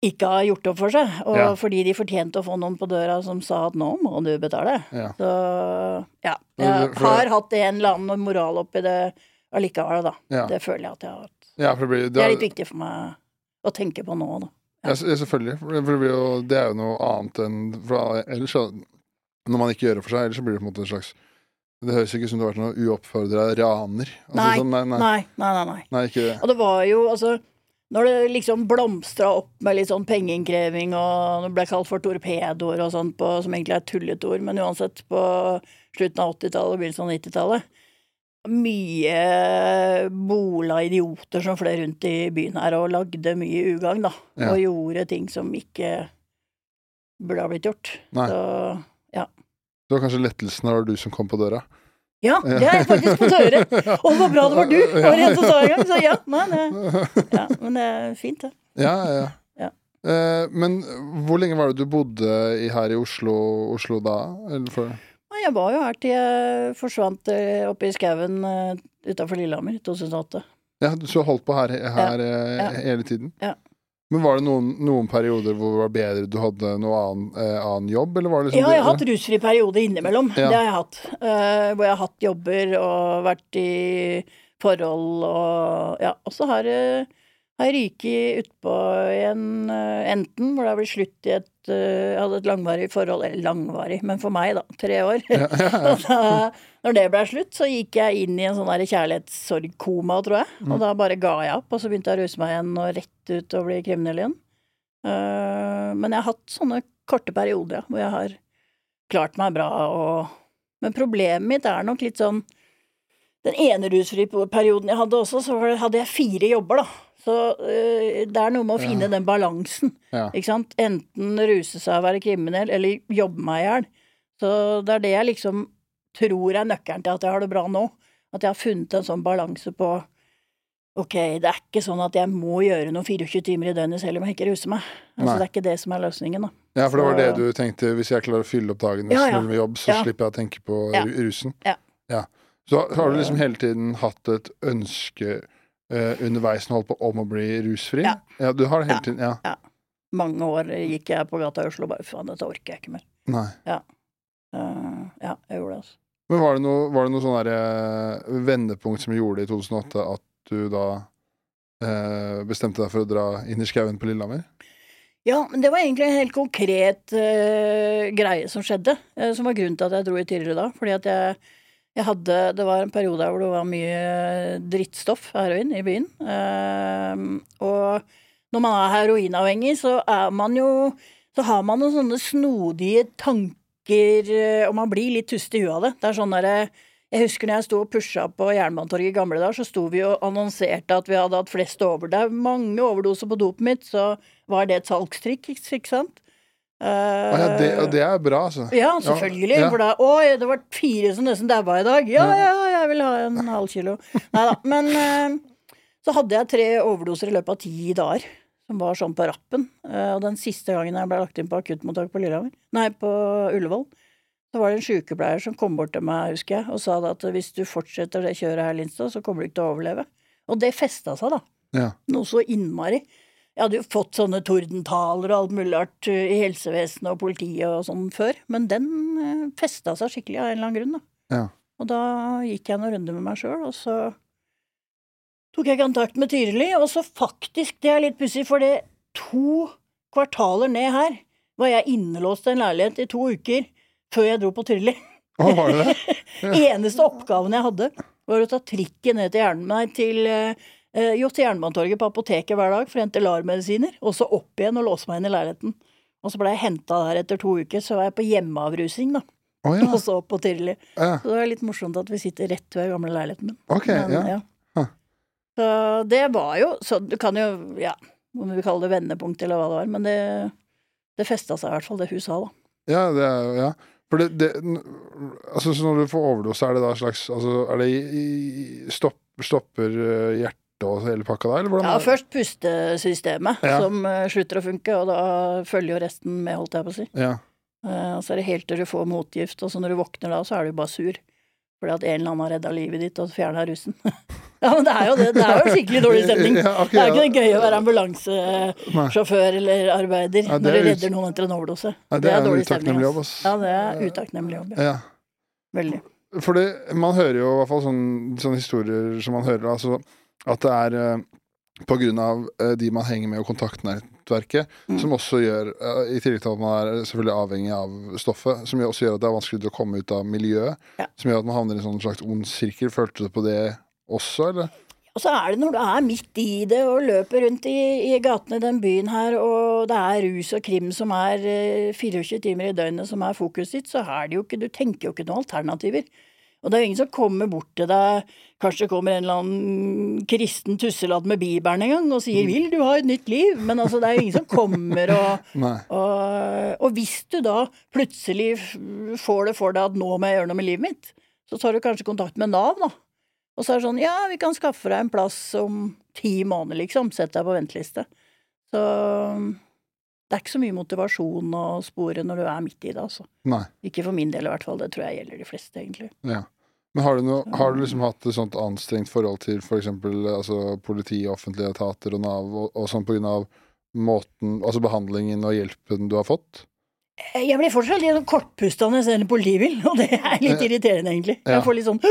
ikke har gjort opp for seg, og Ja. fordi de fortjente å få noen på døra som sa at 'nå må du betale'. Ja. Så ja. Jeg har hatt en eller annen moral oppi det allikevel, da. Ja. Det føler jeg at jeg har hatt. det blir Det er litt viktig for meg å tenke på nå, da. Ja, selvfølgelig. For det, jo, det er jo noe annet enn for Ellers Når man ikke gjør det for seg, ellers så blir det på en måte en slags Det høres ikke ut som du har vært noen uoppfordra raner. Altså, Nei, sånn, nei, nei, Nei, nei, nei. nei. det. Og det var jo, altså Når det liksom blomstra opp med litt sånn pengeinnkreving, og det ble kalt for torpedoer og sånt, på, som egentlig er et tulletord, men uansett, på slutten av 80-tallet og begynnelsen av 90-tallet Mye bola idioter som fløy rundt i byen her og lagde mye ugagn, da. Ja. Og gjorde ting som ikke burde ha blitt gjort. Nei. Så Det var kanskje lettelsen av du som kom på døra. ja, det jeg faktisk fått høre! Og så bra det var du! Var det en som sa en gang? Så ja, nei, det, ja, men det er fint, det. Ja, ja. Ja. Eh, men hvor lenge var det du bodde i, her i Oslo, Oslo da? Eller for, Jeg var jo her til jeg forsvant eh, oppe i skauen uh, utafor Lillehammer i 2008. ja, så holdt på her, her eh, ja. hele tiden? Ja. Men var det noen, noen perioder hvor det var bedre du hadde noe annen, eh, annen jobb, eller var det liksom Ja, jeg har hatt rusfri periode innimellom. Ja. Det har jeg hatt. Eh, hvor jeg har hatt jobber og vært i forhold og Ja. Og så har jeg har ryket utpå igjen eh, enten hvor det har blitt slutt i et eh, Jeg hadde et langvarig forhold, eller langvarig, men for meg, da, tre år. Ja, ja, ja. Og da, når det ble slutt, så gikk jeg inn i en sånn kjærlighetssorgkoma, tror jeg. Mm. Og da bare ga jeg opp, og så begynte jeg å ruse meg igjen og rett ut og bli kriminell igjen. Eh, men jeg har hatt sånne korte perioder, ja, hvor jeg har klart meg bra og Men problemet mitt er nok litt sånn Den ene rusfrie perioden jeg hadde også, så hadde jeg fire jobber, da. Så eh, det er noe med å finne Ja. den balansen. Ja. Ikke sant? Enten ruse seg og være kriminell, eller jobbe meg i hjel. Så det er det jeg liksom tror er nøkkelen til at jeg har det bra nå. At jeg har funnet en sånn balanse på Ok, det er ikke sånn at jeg må gjøre noe 24 timer i døgnet selv om jeg ikke ruser meg. Altså, Nei. det er ikke det som er løsningen, da. Ja, for det var det du tenkte. Hvis jeg klarer å fylle opp dagen Ja, nesten ja. med jobb, så Ja. slipper jeg å tenke på Ja. ru- rusen. Ja. Så har du liksom hele tiden hatt et ønske eh, underveis og holdt på om å bli rusfri? Ja. du har det hele Ja. tiden? Ja. Mange år gikk jeg på gata i Oslo og bare faen, dette orker jeg ikke mer. Nei. Eh, ja, jeg gjorde det, altså. Men var det noe, var det noe sånn der, eh, vendepunkt som gjorde det i 2008 at du da uh, bestemte deg for å dra inn i skauen på Lillehammer? Ja, men det var egentlig en helt konkret uh, greie som skjedde, som var grunnen til at jeg dro i tidligere da. Fordi at jeg, jeg hadde Det var en periode hvor det var mye drittstoff, heroin, i byen. Eh, og når man er heroinavhengig, så er man jo Så har man noen sånne snodige tanker, eh, og man blir litt tust i huet av det. Det er sånn derre jeg husker når jeg sto og pusha på Jernbanetorget i gamle dager, så sto vi og annonserte at vi hadde hatt flest over. Det er mange overdoser på dopet mitt, så var det et salgstrikk, ikke sant? Å ja, det, det er bra, altså. Ja, selvfølgelig. Ja. For da Å, det var fire som nesten daua i dag. Ja, ja, jeg vil ha en halv kilo. Nei da. Men uh, så hadde jeg tre overdoser i løpet av ti dager. Som var sånn på rappen. Eh, og den siste gangen jeg ble lagt inn på akuttmottak på Lillehammer, nei, på Ullevål, Så var det en sykepleier som kom bort til meg, husker jeg, og sa at hvis du fortsetter det kjøret her, Lindstad, så kommer du ikke til å overleve. Og det festa seg, da. Ja. Noe så innmari. Jeg hadde jo fått sånne tordentaler og alt mulig rart eh, i helsevesenet og politiet og sånn før, men den eh, festa seg skikkelig av en eller annen grunn, da. Ja. Og da gikk jeg noen runder med meg sjøl, og så tok jeg kontakt med Tyrili, og så faktisk, det er litt pussig, for det to kvartaler ned her var jeg innelåst i en leilighet i to uker før jeg dro på Tyrili. Hva var det Ja. Eneste oppgaven jeg hadde, var å ta trikken ned til, hjernen, nei, til, eh, jo, til Jernbanetorget på apoteket hver dag for å hente LAR-medisiner, og så opp igjen og låse meg inn i leiligheten. Og så ble jeg henta der etter to uker, så var jeg på hjemmeavrusing, da. Oh, ja. Og så opp på Tirli. ja. Så det var litt morsomt at vi sitter rett ved gamle leiligheten min. Ok, ja. Huh. Så det var jo Så du kan jo, ja, om vi kaller det vendepunkt eller hva det var, men det, det festa seg i hvert fall, det sa, da. Ja, det er Ja. For det, det Altså, så når du får overdose, er det da slags Altså, er det i, i, stopp, Stopper eh, hjertet og hele pakka der? eller? Ja, først pustesystemet, Ja. som eh, slutter å funke, og da følger jo resten med, holdt jeg på å si. Ja. Uh, Og så er det helt til du får motgift, og så når du våkner da, så er du bare sur. Fordi at en eller annen har redda livet ditt og fjerna russen. ja, men det er jo det. Det er jo skikkelig dårlig stemning. Ja, ok, Det er ikke det gøy å være ambulansesjåfør eller arbeider når du redder noen etter en overdose. Ja, det er er dårlig stemning, jobb. Ja, det er utakknemlig jobb. Ja. ja. Veldig. For man hører jo i hvert fall sånne, sånne historier som man hører, altså at det er eh, på grunn av eh, de man henger med og kontaktnettverket, Mm. som også gjør, eh, i tillegg til at man er selvfølgelig avhengig av stoffet, som også gjør at det er vanskelig å komme ut av miljøet, Ja. som gjør at man havner i en sånn slags ond sirkel. Følte du på det også, eller? Og så er det når du er midt i det og løper rundt i, i gatene i den byen her, og det er rus og krim som er eh, 24 timer i døgnet som er fokuset ditt, så er det jo ikke Du tenker jo ikke noen alternativer. Og det er jo ingen som kommer bort til deg, kanskje kommer en eller annen kristen tusseladd med bibelen en gang og sier 'vil du ha et nytt liv', men altså det er jo ingen som kommer og og, og hvis du da plutselig får det for deg at nå må jeg gjøre noe med livet mitt, så tar du kanskje kontakt med Nav, da. Og så er det sånn ja, vi kan skaffe deg en plass om ti måneder, liksom. Sett deg på venteliste. Så det er ikke så mye motivasjon å spore når du er midt i det, altså. Nei. Ikke for min del i hvert fall. Det tror jeg gjelder de fleste, egentlig. Ja. Men har du, noe, har du liksom hatt et sånt anstrengt forhold til f.eks. Altså, politi, offentlige etater og Nav, og, og sånn av måten, altså behandlingen og hjelpen du har fått? Jeg blir fortsatt litt sånn kortpusta når jeg ser en politibil, og det er litt irriterende, egentlig. Ja. Jeg får litt sånn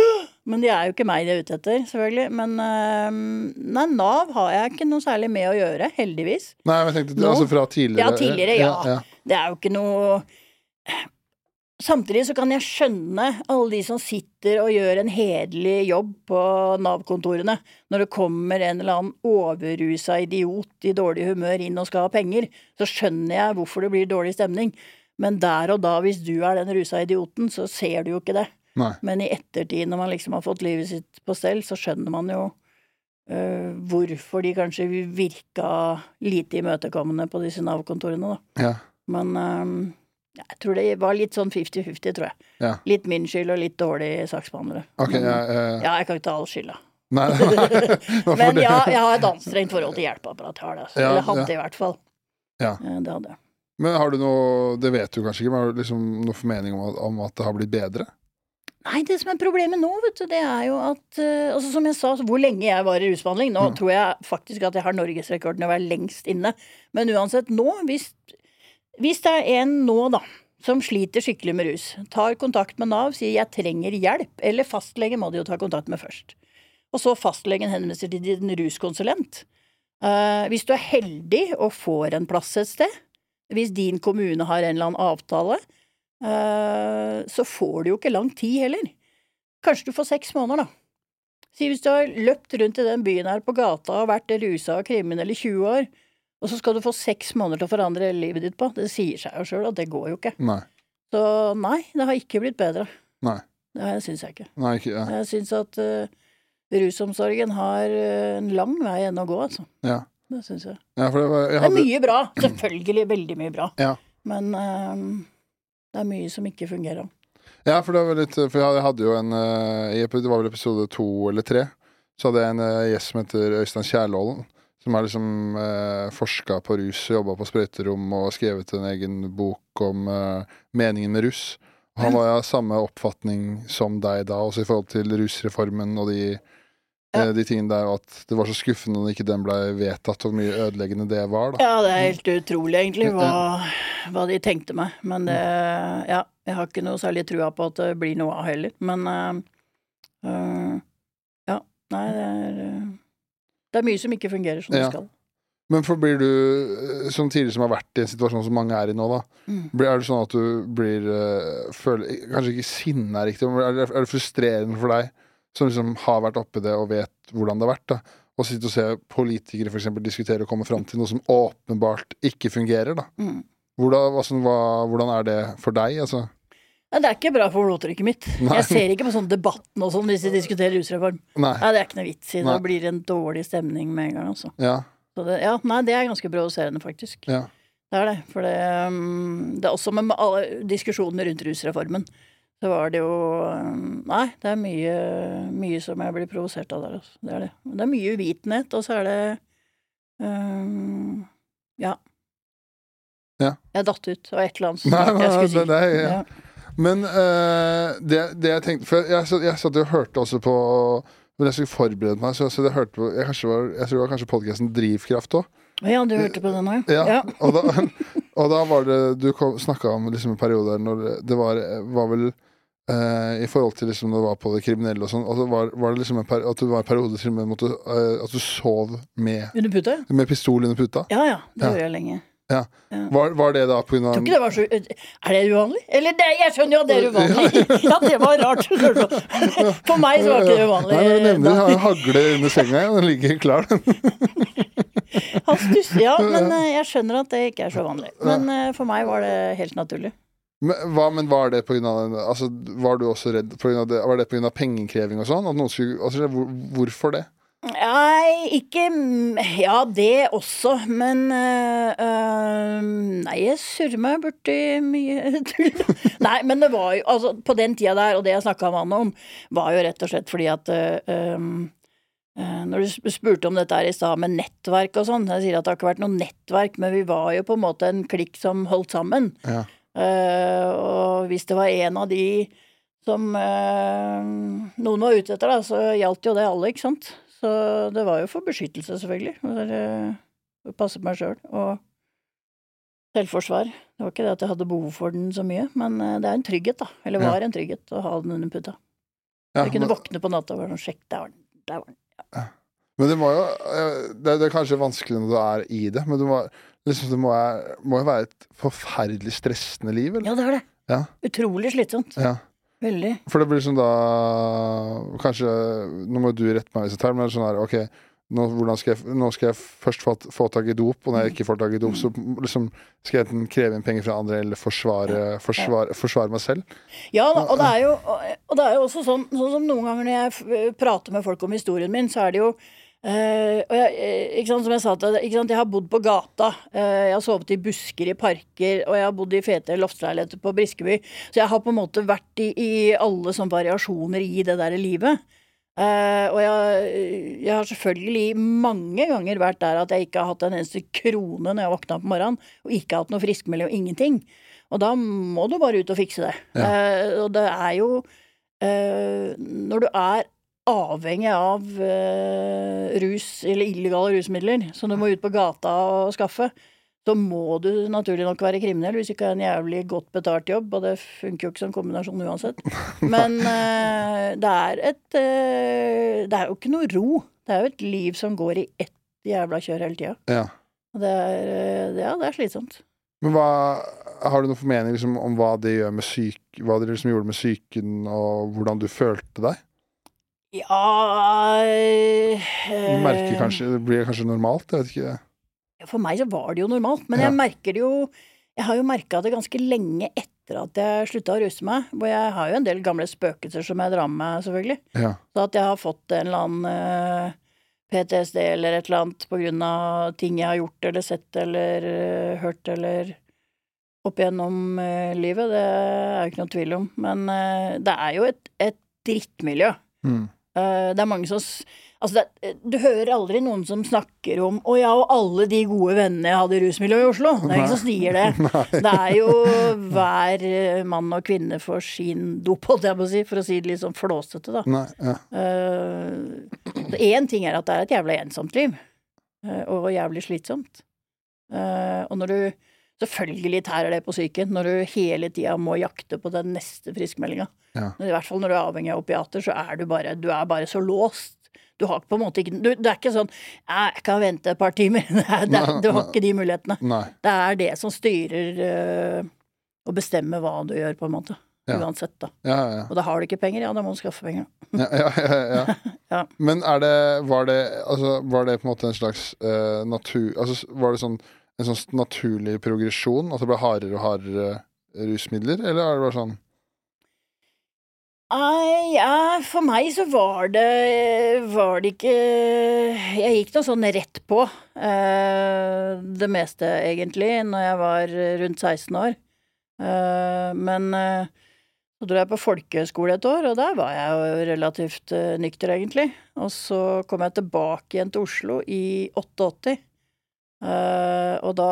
Men det er jo ikke meg de er ute etter, selvfølgelig. Men nei, Nav har jeg ikke noe særlig med å gjøre, heldigvis. Nei, men jeg tenkte Nå? altså fra tidligere. Ja, tidligere, ja. ja. Det er jo ikke noe Samtidig så kan jeg skjønne alle de som sitter og gjør en hederlig jobb på Nav-kontorene, når det kommer en eller annen overrusa idiot i dårlig humør inn og skal ha penger, så skjønner jeg hvorfor det blir dårlig stemning. Men der og da, hvis du er den rusa idioten, så ser du jo ikke det. Nei. Men i ettertid, når man liksom har fått livet sitt på stell, så skjønner man jo Uh, hvorfor de kanskje virka lite imøtekommende på disse Nav-kontorene, da. Ja. Men øhm, jeg tror det var litt sånn 50-50, tror jeg. Ja. Litt min skyld og litt dårlig saksbehandlere. Ok, Men, ja, eh, ja, jeg kan ikke ta all skylda. Nei, nei. Men ja, jeg har et anstrengt forhold til hjelpeapparatet. har det, altså. Ja, Eller hadde ja. i hvert fall. Ja. Eh, Det hadde jeg. Men har du noe Det vet du kanskje ikke, men har du liksom noe formening om at, om at det har blitt bedre? Nei, det som er problemet nå, vet du, det er jo at uh, altså Som jeg sa, hvor lenge jeg var i rusbehandling Nå Mm. tror jeg faktisk at jeg har norgesrekorden i å være lengst inne. Men uansett, nå, hvis, hvis det er en nå, da, som sliter skikkelig med rus, tar kontakt med Nav, sier 'jeg trenger hjelp', eller fastlege må de jo ta kontakt med først. Og så fastlegen henvender til din ruskonsulent. Uh, hvis du er heldig og får en plass et sted, hvis din kommune har en eller annen avtale, uh, så får du jo ikke lang tid heller. Kanskje du får seks måneder, da. Si hvis du har løpt rundt i den byen her på gata og vært rusa og kriminell i 20 år, og så skal du få seks måneder til å forandre livet ditt på. Det sier seg jo sjøl at det går jo ikke. Nei. Så nei, det har ikke blitt bedre. Nei. Det syns jeg ikke. Nei, ikke ja. Jeg syns at uh, rusomsorgen har uh, en lang vei igjen å gå, altså. Ja. Det syns jeg. ja, for det var jeg Det er mye bra. Selvfølgelig veldig mye bra. Ja. Men eh, det er mye som ikke fungerer. Ja, for litt For jeg hadde jo en Det var vel episode to eller tre. Så hadde jeg en gjest som heter Øystein Kjærlålen. Som har liksom eh, forska på rus, jobba på sprøyterom og skrevet en egen bok om eh, meningen med rus. Han var av samme oppfatning som deg da, også i forhold til rusreformen og de, Ja. eh, de tingene der, og at det var så skuffende når ikke den ble vedtatt, hvor mye ødeleggende det var, da. Ja, det er helt utrolig, egentlig, hva, hva de tenkte meg. Men det Ja, jeg har ikke noe særlig trua på at det blir noe av heller. Men uh, Ja. Nei, det er Det er mye som ikke fungerer som Ja. det skal. Men for blir du, eh, som tidligere som har vært i en situasjon som mange er i nå, da, Mm. er det sånn at du blir eh, føler, Kanskje ikke sinne er riktig, men er det, er det frustrerende for deg, som liksom har vært oppi det og vet hvordan det har vært, da, å sitte og se politikere for eksempel diskutere og komme fram til noe som åpenbart ikke fungerer, da? Mm. Hvordan, sånn, hva, hvordan er det for deg, altså? Nei, det er ikke bra for blodtrykket mitt. Nei. Jeg ser ikke på sånn debatten og sånn hvis de diskuterer rusreform. Nei. Nei, det er ikke noe vits i. Da blir det en dårlig stemning med en gang, altså. Ja. Så det, ja, nei, det er ganske provoserende, faktisk. Ja. Det er det. For det, um, det er også med alle diskusjonene rundt rusreformen. Så var det jo um, Nei, det er mye, mye som jeg blir provosert av der, altså. Det er det. Det er mye uvitenhet, og så er det um, Ja. Ja. Jeg datt ut av et eller annet Nei, Nei, jeg si. det- det er- ja. Ja. Men uh, det, det jeg tenkte For jeg, jeg, jeg satt og hørte også på Når jeg skulle forberede meg, så, så jeg hørte på Jeg, var, jeg tror det var kanskje podkasten Drivkraft òg. ja, du hørte på den òg, Ja, Og, da, og da var det Du snakka om liksom en periode der når det- det var, var vel Uh, I forhold til liksom det var på det kriminelle og sånn, altså var, var det liksom en at du var en periode til og med måtte, uh, at du sov med, Under puta? med pistol under puta? Ja ja, det Ja. gjorde jeg lenge. Var, var det da pga. Tror ikke det var så Er det uvanlig? Eller det, jeg skjønner jo at det er uvanlig. Ja, det var rart. For meg så var det ikke det uvanlig. Nei, jeg nevner jeg har en hagle under senga, ja. Den ligger klar. Han stusser, ja, men eh, jeg skjønner at det ikke er så vanlig. Men eh, for meg var det helt naturlig. Men, hva, men var det av altså, Var du også redd pga. det, Var det av pengekreving og sånn? Altså, hvor, hvorfor det? Nei, ikke Ja, det også, men øh, Nei, jeg surrer meg borti mye tull. Nei, men det var jo Altså, på den tida der, og det jeg snakka med han om, var jo rett og slett fordi at øh, øh, Når du spurte om dette her i stad med nettverk og sånn, jeg sier at det har ikke vært noe nettverk, men vi var jo på en måte en klikk som holdt sammen. Ja. Uh, og hvis det var en av de som eh, noen var ute etter, da, så gjaldt jo det alle, ikke sant. Så det var jo for beskyttelse, selvfølgelig. For, eh, å passe på meg sjøl. Og selvforsvar. Det var ikke det at jeg hadde behov for den så mye, men eh, det er en trygghet, da. Eller Ja. var en trygghet å ha den under puta. Ja, jeg kunne men, våkne på natta og være sånn Sjekk, der var den. Der var den. men det må jo eh, det, er kanskje vanskelig når du er i det, men det må, liksom, det må, må jo være et forferdelig stressende liv, eller? Ja, det er det. Ja. Utrolig slitsomt. Ja. Veldig. For det blir sånn da Kanskje Nå må du rette meg hvis jeg tar, men det er sånn her OK, nå, skal jeg, nå skal jeg først få, få tak i dop, og når jeg ikke får tak i dop, så liksom skal jeg enten kreve inn penger fra andre eller forsvare, forsvare, forsvare meg selv. Ja, og det er jo, det er jo også sånn, sånn som noen ganger når jeg prater med folk om historien min, så er det jo eh, og jeg, eh, ikke sant, som jeg sa til deg, jeg har bodd på gata, Uh, jeg har sovet i busker i parker, og jeg har bodd i fete loftsleiligheter på Briskeby. Så jeg har på en måte vært i, i alle sånne variasjoner i det der livet. Uh, og jeg, jeg har selvfølgelig mange ganger vært der at jeg ikke har hatt en eneste krone når jeg våkna på morgenen, og ikke hatt noe friskmelding og ingenting. Og da må du bare ut og fikse det. Eh, og det er jo Når du er avhengig av eh, rus, eller illegale rusmidler, som du må ut på gata og skaffe, så må du naturlig nok være kriminell hvis du ikke har en jævlig godt betalt jobb, og det funker jo ikke som kombinasjon uansett. Men eh, det er et eh, Det er jo ikke noe ro. Det er jo et liv som går i ett jævla kjør hele tida. Ja. Og det er, ja, det er slitsomt. Men hva Har du noen formening liksom, om hva det gjør med syk, hva det liksom gjorde med psyken, og hvordan du følte deg? Ja Du eh, merker kanskje, Det blir kanskje normalt? Jeg vet ikke. For meg så var det jo normalt, men Ja. jeg merker det jo Jeg har jo merka det ganske lenge etter at jeg slutta å ruse meg. Hvor jeg har jo en del gamle spøkelser som jeg drar med meg, selvfølgelig. Ja. Så at jeg har fått en eller annen øh, PTSD eller et eller annet på grunn av ting jeg har gjort eller sett eller eh, hørt eller opp igjennom eh, livet, det er jo ikke noe tvil om. Men eh, det er jo et, et drittmiljø. Mm. Eh, det er mange som Altså, det, du hører aldri noen som snakker om 'Å ja, og alle de gode vennene jeg hadde i rusmiljøet i Oslo'. Det er ingen som sier det. Det er jo hver eh, mann og kvinne for sin dop, holdt jeg på å si, for å si det litt sånn flåsete, da. Nei, ja. Én ting er at det er et jævla ensomt liv, uh, og jævlig slitsomt. Uh, og når du Selvfølgelig tærer det på psyken når du hele tida må jakte på den neste friskmeldinga. Ja. I hvert fall når du er avhengig av opiater, så er du bare, du er bare så låst. Du har på en måte ikke du, Det er ikke sånn 'Jeg kan vente et par timer'. Det er, det nei, du har ikke de mulighetene. Nei. Det er det som styrer øh, og bestemmer hva du gjør, på en måte. Ja. Uansett, da. Ja, ja, ja. Og da har du ikke penger, ja, da må du skaffe penger. Ja, ja, ja, ja. Ja. Men er det var, det altså, var det på en måte en slags uh, natur Altså var det sånn en sånn naturlig progresjon? At det ble hardere og hardere rusmidler, eller er det bare sånn Nei, ja, for meg så var det Var det ikke Jeg gikk nå sånn rett på uh, det meste, egentlig, når jeg var rundt 16 år. Uh, men uh, så dro jeg på folkehøyskole et år, og der var jeg jo relativt eh, nykter, egentlig. Og så kom jeg tilbake igjen til Oslo i 88. Eh, og da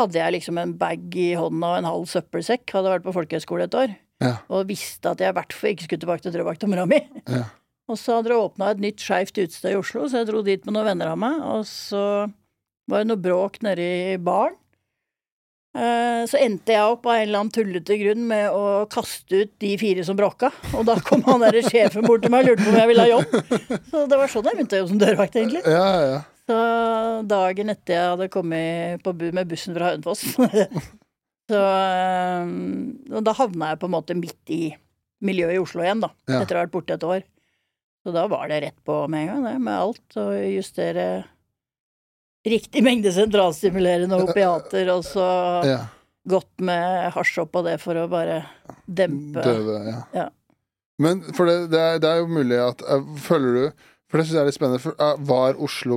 hadde jeg liksom en bag i hånda og en halv søppelsekk. Hadde vært på folkehøyskole et år. Ja. Og visste at jeg i hvert fall ikke skulle tilbake til Drøbak-mora mi. Ja. Og så hadde det åpna et nytt skeivt utested i Oslo, så jeg dro dit med noen venner av meg. Og så var det noe bråk nede i baren. Eh, Så endte jeg opp av en eller annen tullete grunn med å kaste ut de fire som bråka. Og da kom han derre sjefen bort til meg og lurte på om jeg ville ha jobb. Så det var sånn jeg begynte å jobbe som dørvakt, egentlig. Ja, ja, ja. Så dagen etter jeg hadde kommet på bu med bussen fra Hønefoss Så eh, og da havna jeg på en måte midt i miljøet i Oslo igjen, da. Ja. Etter å ha vært borte et år. Så da var det rett på med en gang, det, med alt. Og justere riktig mengde sentralstimulerende opiater, og så ja. godt med hasj oppå det for å bare dempe Døve, ja. Ja. Men for det, det, er, det er jo mulig at eh, Føler du For det syns jeg er litt spennende. For, uh, var Oslo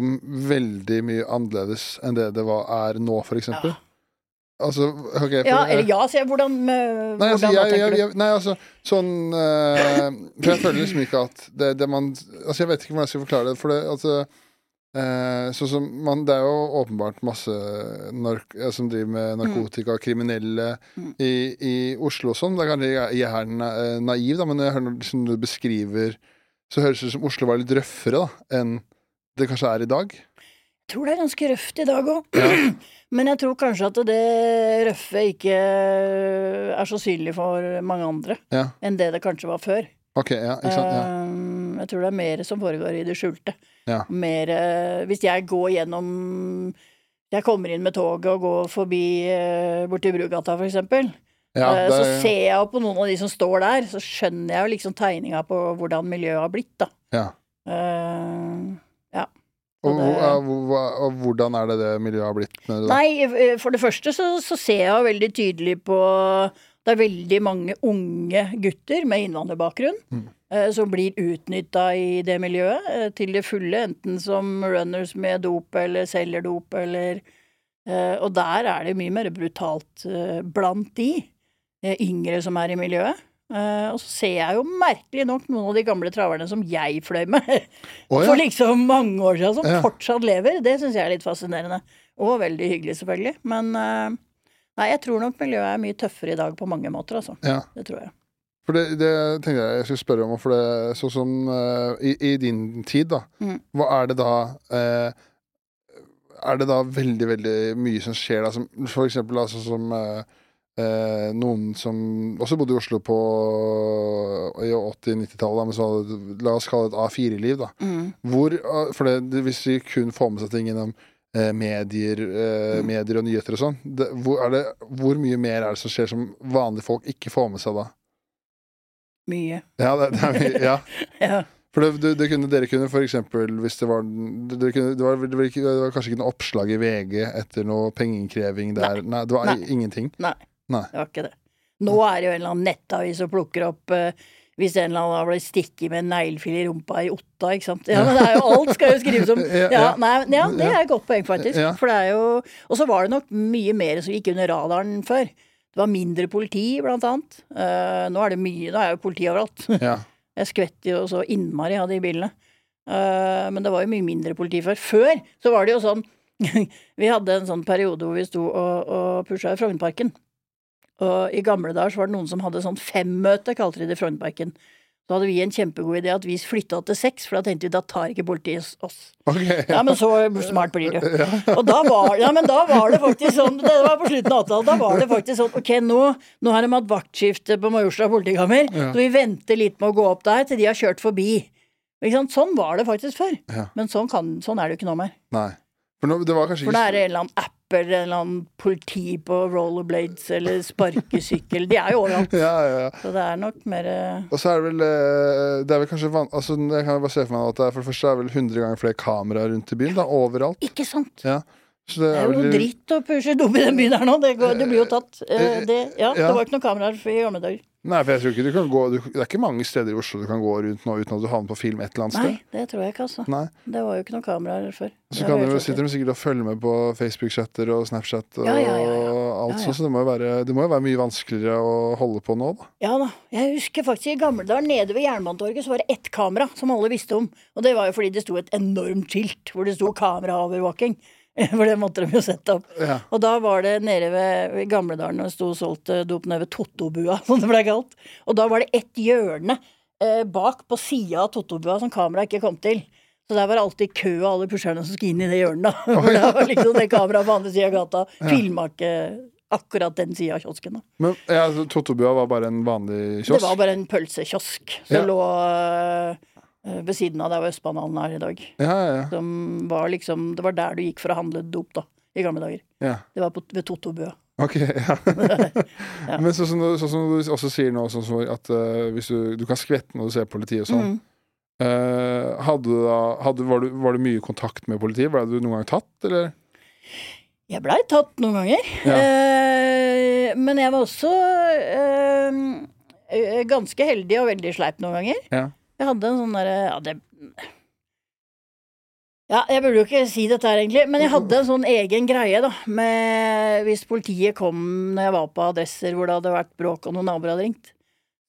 veldig mye annerledes enn det det var, er nå, eksempel? Ja. Altså, ok for, Ja, eh, eller ja, sier jeg. Hvordan, uh, Nei, altså, hvordan da, jeg, tenker jeg, du? jeg, nei, altså sånn uh, For jeg føler liksom ikke at det, det man Altså, jeg vet ikke hvordan jeg skal forklare det. For det, altså uh, Sånn som man Det er jo åpenbart masse nark som driver med narkotika, kriminelle Mm. i, i Oslo og sånn. Det er kanskje jeg, jeg er eh, naiv, da, men når jeg hører liksom, du beskriver Så høres det ut som Oslo var litt røffere da enn det kanskje er i dag. Jeg tror det er ganske røft i dag òg. Men jeg tror kanskje at det røffe ikke er så synlig for mange andre Ja. enn det det kanskje var før. Ok, ja, sant? Ja. Um, Jeg tror det er mer som foregår i det skjulte. Ja. Mer eh, Hvis jeg går gjennom Jeg kommer inn med toget og går forbi uh, borti Brugata, for eksempel. Ja, Eh, det så er- ser jeg jo på noen av de som står der, så skjønner jeg jo liksom tegninga på hvordan miljøet har blitt, da. ja. Uh, Og, og det- ja, og hvordan er det det miljøet har blitt? Med det? Nei, eh, for det første så, så ser jeg jo veldig tydelig på Det er veldig mange unge gutter med innvandrerbakgrunn Mm. eh, som blir utnytta i det miljøet eh, til det fulle, enten som runners med dop eller selger dop eller eh, Og der er det mye mer brutalt blant de yngre som er i miljøet. Uh, og så ser jeg jo merkelig nok noen av de gamle traverne som jeg fløy med oh, ja. for liksom mange år siden, som Ja. fortsatt lever. Det syns jeg er litt fascinerende. Og veldig hyggelig, selvfølgelig. Men uh, nei, jeg tror nok miljøet er mye tøffere i dag på mange måter, altså. ja. Det tror jeg. For det, det tenkte jeg jeg skulle spørre om, for det sånn som uh, i, i din tid, da. Mm. Hva er det da eh, Er det da veldig, veldig mye som skjer da, som for eksempel altså, som eh, noen som også bodde i Oslo på i 80-90-tallet, men så hadde La oss kalle det et A4-liv, da. Mm. Hvor, eh, for det, hvis vi kun får med seg ting gjennom eh, medier, eh, Mm. medier og nyheter og sånn, hvor, det, hvor mye mer er det som skjer som vanlige folk ikke får med seg da? Mye. Ja, det, det er mye, ja. Ja. For det, det, det kunne, dere kunne for eksempel Hvis det var det, kunne, det, var, det, var det var kanskje ikke noe oppslag i VG etter noe pengeinnkreving der? Nei, det var Nei. ingenting? Nei, Nei. det var ikke det. Nå er det jo en eller annen nettavis som plukker opp uh, hvis en eller annen har blitt stukket med en neglefil i rumpa i Otta, ikke sant. Ja, men det er jo alt skal jo skrives om. Ja, nei, ja det er et godt poeng, faktisk. For det er jo Og så var det nok mye mer som gikk under radaren før. Det var mindre politi, blant annet. Uh, nå er det mye Nå er jo politi overalt. Ja. Jeg skvetter jo så innmari av de bilene. Uh, men det var jo mye mindre politi før. Før så var det jo sånn Vi hadde en sånn periode hvor vi sto og, og pusha i Frognerparken. Og i gamle dager så var det noen som hadde sånn femmøte, kalte de det i Frognerparken. Så hadde vi en kjempegod idé at vi flytta til seks, for da tenkte vi da tar ikke politiet oss. Okay, Ja, men så smart blir du. Og da var, ja, men da var det faktisk sånn Det var på slutten av 80-tallet. Da var det faktisk sånn Ok, nå, nå har de hatt vaktskifte på Majorstua politikammer, Ja. så vi venter litt med å gå opp der til de har kjørt forbi. Ikke sant? Sånn var det faktisk før. Ja. Men sånn, kan, sånn er det jo ikke nå mer. Nei. For nå, det var kanskje For da er det en eller annen app eller en eller annen politi på rollerblades eller sparkesykkel. De er jo overalt. ja, ja, ja. Så det er nok mer eh, Og så er det vel eh, Det er vel kanskje van altså, Jeg kan bare se for meg at det er for det første er vel 100 ganger flere kameraer rundt i byen. da, Overalt. Ikke sant? Ja. Så det Det er er jo vel dritt å pushe dum i den byen her nå. Det, går, det blir jo tatt. Eh, Det, ja, Ja. det var ikke noen kameraer i gamle dager. Nei, for jeg tror ikke du kan gå du, Det er ikke mange steder i Oslo du kan gå rundt nå uten at du havner på film et eller annet sted. Nei, det tror jeg ikke, altså. Nei. Det var jo ikke noen kameraer før. Så kan jo- sitter de sikkert og følger med på Facebook-chatter og Snapchat og Ja, ja, ja, alt sånt, så det må, jo være, det må jo være mye vanskeligere å holde på nå, da. Ja da. Jeg husker faktisk i gamle dager nede ved Jernbanetorget så var det ett kamera som alle visste om. Og det var jo fordi det sto et enormt skilt hvor det sto 'kameraovervåking'. For det måtte de jo sette opp. Ja. Og da var det nede ved, Gamledalen og sto og solgte dop nede ved Tottobua, som det ble kalt. Og da var det ett hjørne eh, bak på sida av Tottobua som kameraet ikke kom til. Så der var det alltid kø av alle pusherne som skulle inn i det hjørnet. da. For der var liksom det kameraet på andre sida av gata. Filma ikke akkurat den sida av kiosken. da. Men ja, altså, Tottobua var bare en vanlig kiosk? Det var bare en pølsekiosk som Ja. lå øh, ved siden av der hvor Østbanehallen er i dag. Ja, ja, ja. Som var liksom, det var der du gikk for å handle dop, da. I gamle dager. ja. Det var på, ved Tottobua. Ok, ja. Men sånn som, sånn som du også sier nå, sånn som at uh, hvis du, du kan skvette når du ser politiet og sånn. Mm. Uh, hadde du da, hadde, var, du, var du mye i kontakt med politiet? Ble du noen gang tatt, eller? Jeg blei tatt noen ganger. Eh, men jeg var også eh, eh, ganske heldig og veldig sleip noen ganger. Ja. Jeg hadde en sånn derre ja, det- ja, jeg burde jo ikke si dette her, egentlig, men jeg hadde en sånn egen greie, da. Med hvis politiet kom når jeg var på adresser hvor det hadde vært bråk og noen naboer hadde ringt,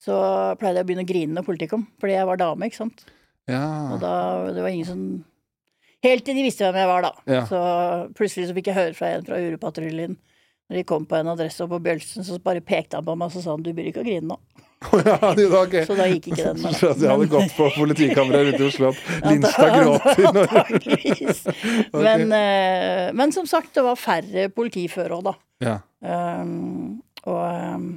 så pleide jeg å begynne å grine når politiet kom. Fordi jeg var dame, ikke sant. Ja. Og da det var ingen som Helt til de visste hvem jeg var, da. Ja. Så plutselig så fikk jeg høre fra en fra Urepatruljen Når de kom på en adresse oppe på Bjølsen, så bare pekte han på meg og så sa han du bør ikke å grine nå. ja, var. Så da gikk ikke den. Så jeg hadde gått på politikamera rundt i Oslo at Linstad Anta- gråter Antageligvis. Men, eh, men som sagt, det var færre politi før òg, da. Ja. Um, og um,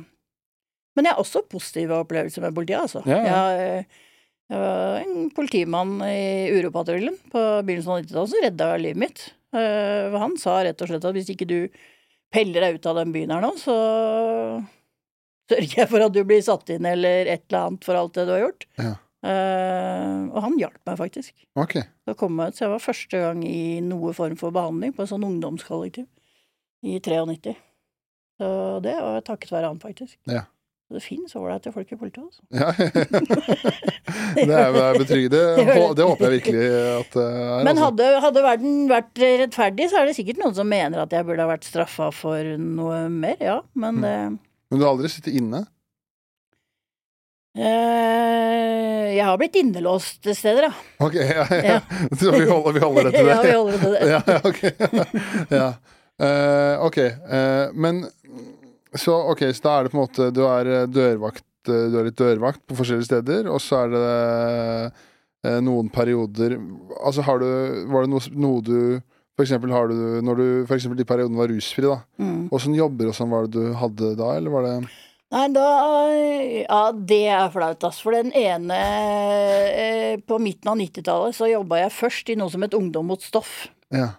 Men jeg har også positive opplevelser med politiet, altså. Ja, ja. Jeg, eh, jeg var en politimann i Uropatruljen på begynnelsen av 90-tallet som redda livet mitt. Uh, han sa rett og slett at hvis ikke du peller deg ut av den byen her nå, så sørger jeg for at du blir satt inn eller et eller annet for alt det du har gjort. Ja. Uh, og han hjalp meg faktisk. Okay. Da kom jeg ut, så jeg var første gang i noe form for behandling på en sånn ungdomskollektiv i 93. Så det var takket være han, faktisk. Ja. Så det fins ålreite folk i politiet, altså. Ja. det er jo betryggende. Det, håper jeg virkelig at det er. Men altså. hadde, hadde verden vært rettferdig, så er det sikkert noen som mener at jeg burde ha vært straffa for noe mer, ja. Men Mm. det Men du har aldri sittet inne? Uh, Jeg har blitt innelåst steder, da. Ok, ja, ja. Så vi holder, vi holder det til det? ja, vi holder det til det. ja, ja, ok. ja. Uh, ok. Uh, men så, ok, så da er det på en måte Du er dørvakt Du er litt dørvakt på forskjellige steder, og så er det noen perioder Altså, har du Var det noe, noe du Eksempel har du Når du for eksempel de periodene var rusfri, da. Mm. Åssen jobber og sånn var det du hadde da, eller var det Nei, da Ja, det er flaut, ass. For den ene eh, På midten av 90-tallet så jobba jeg først i noe som het Ungdom mot stoff. Ja.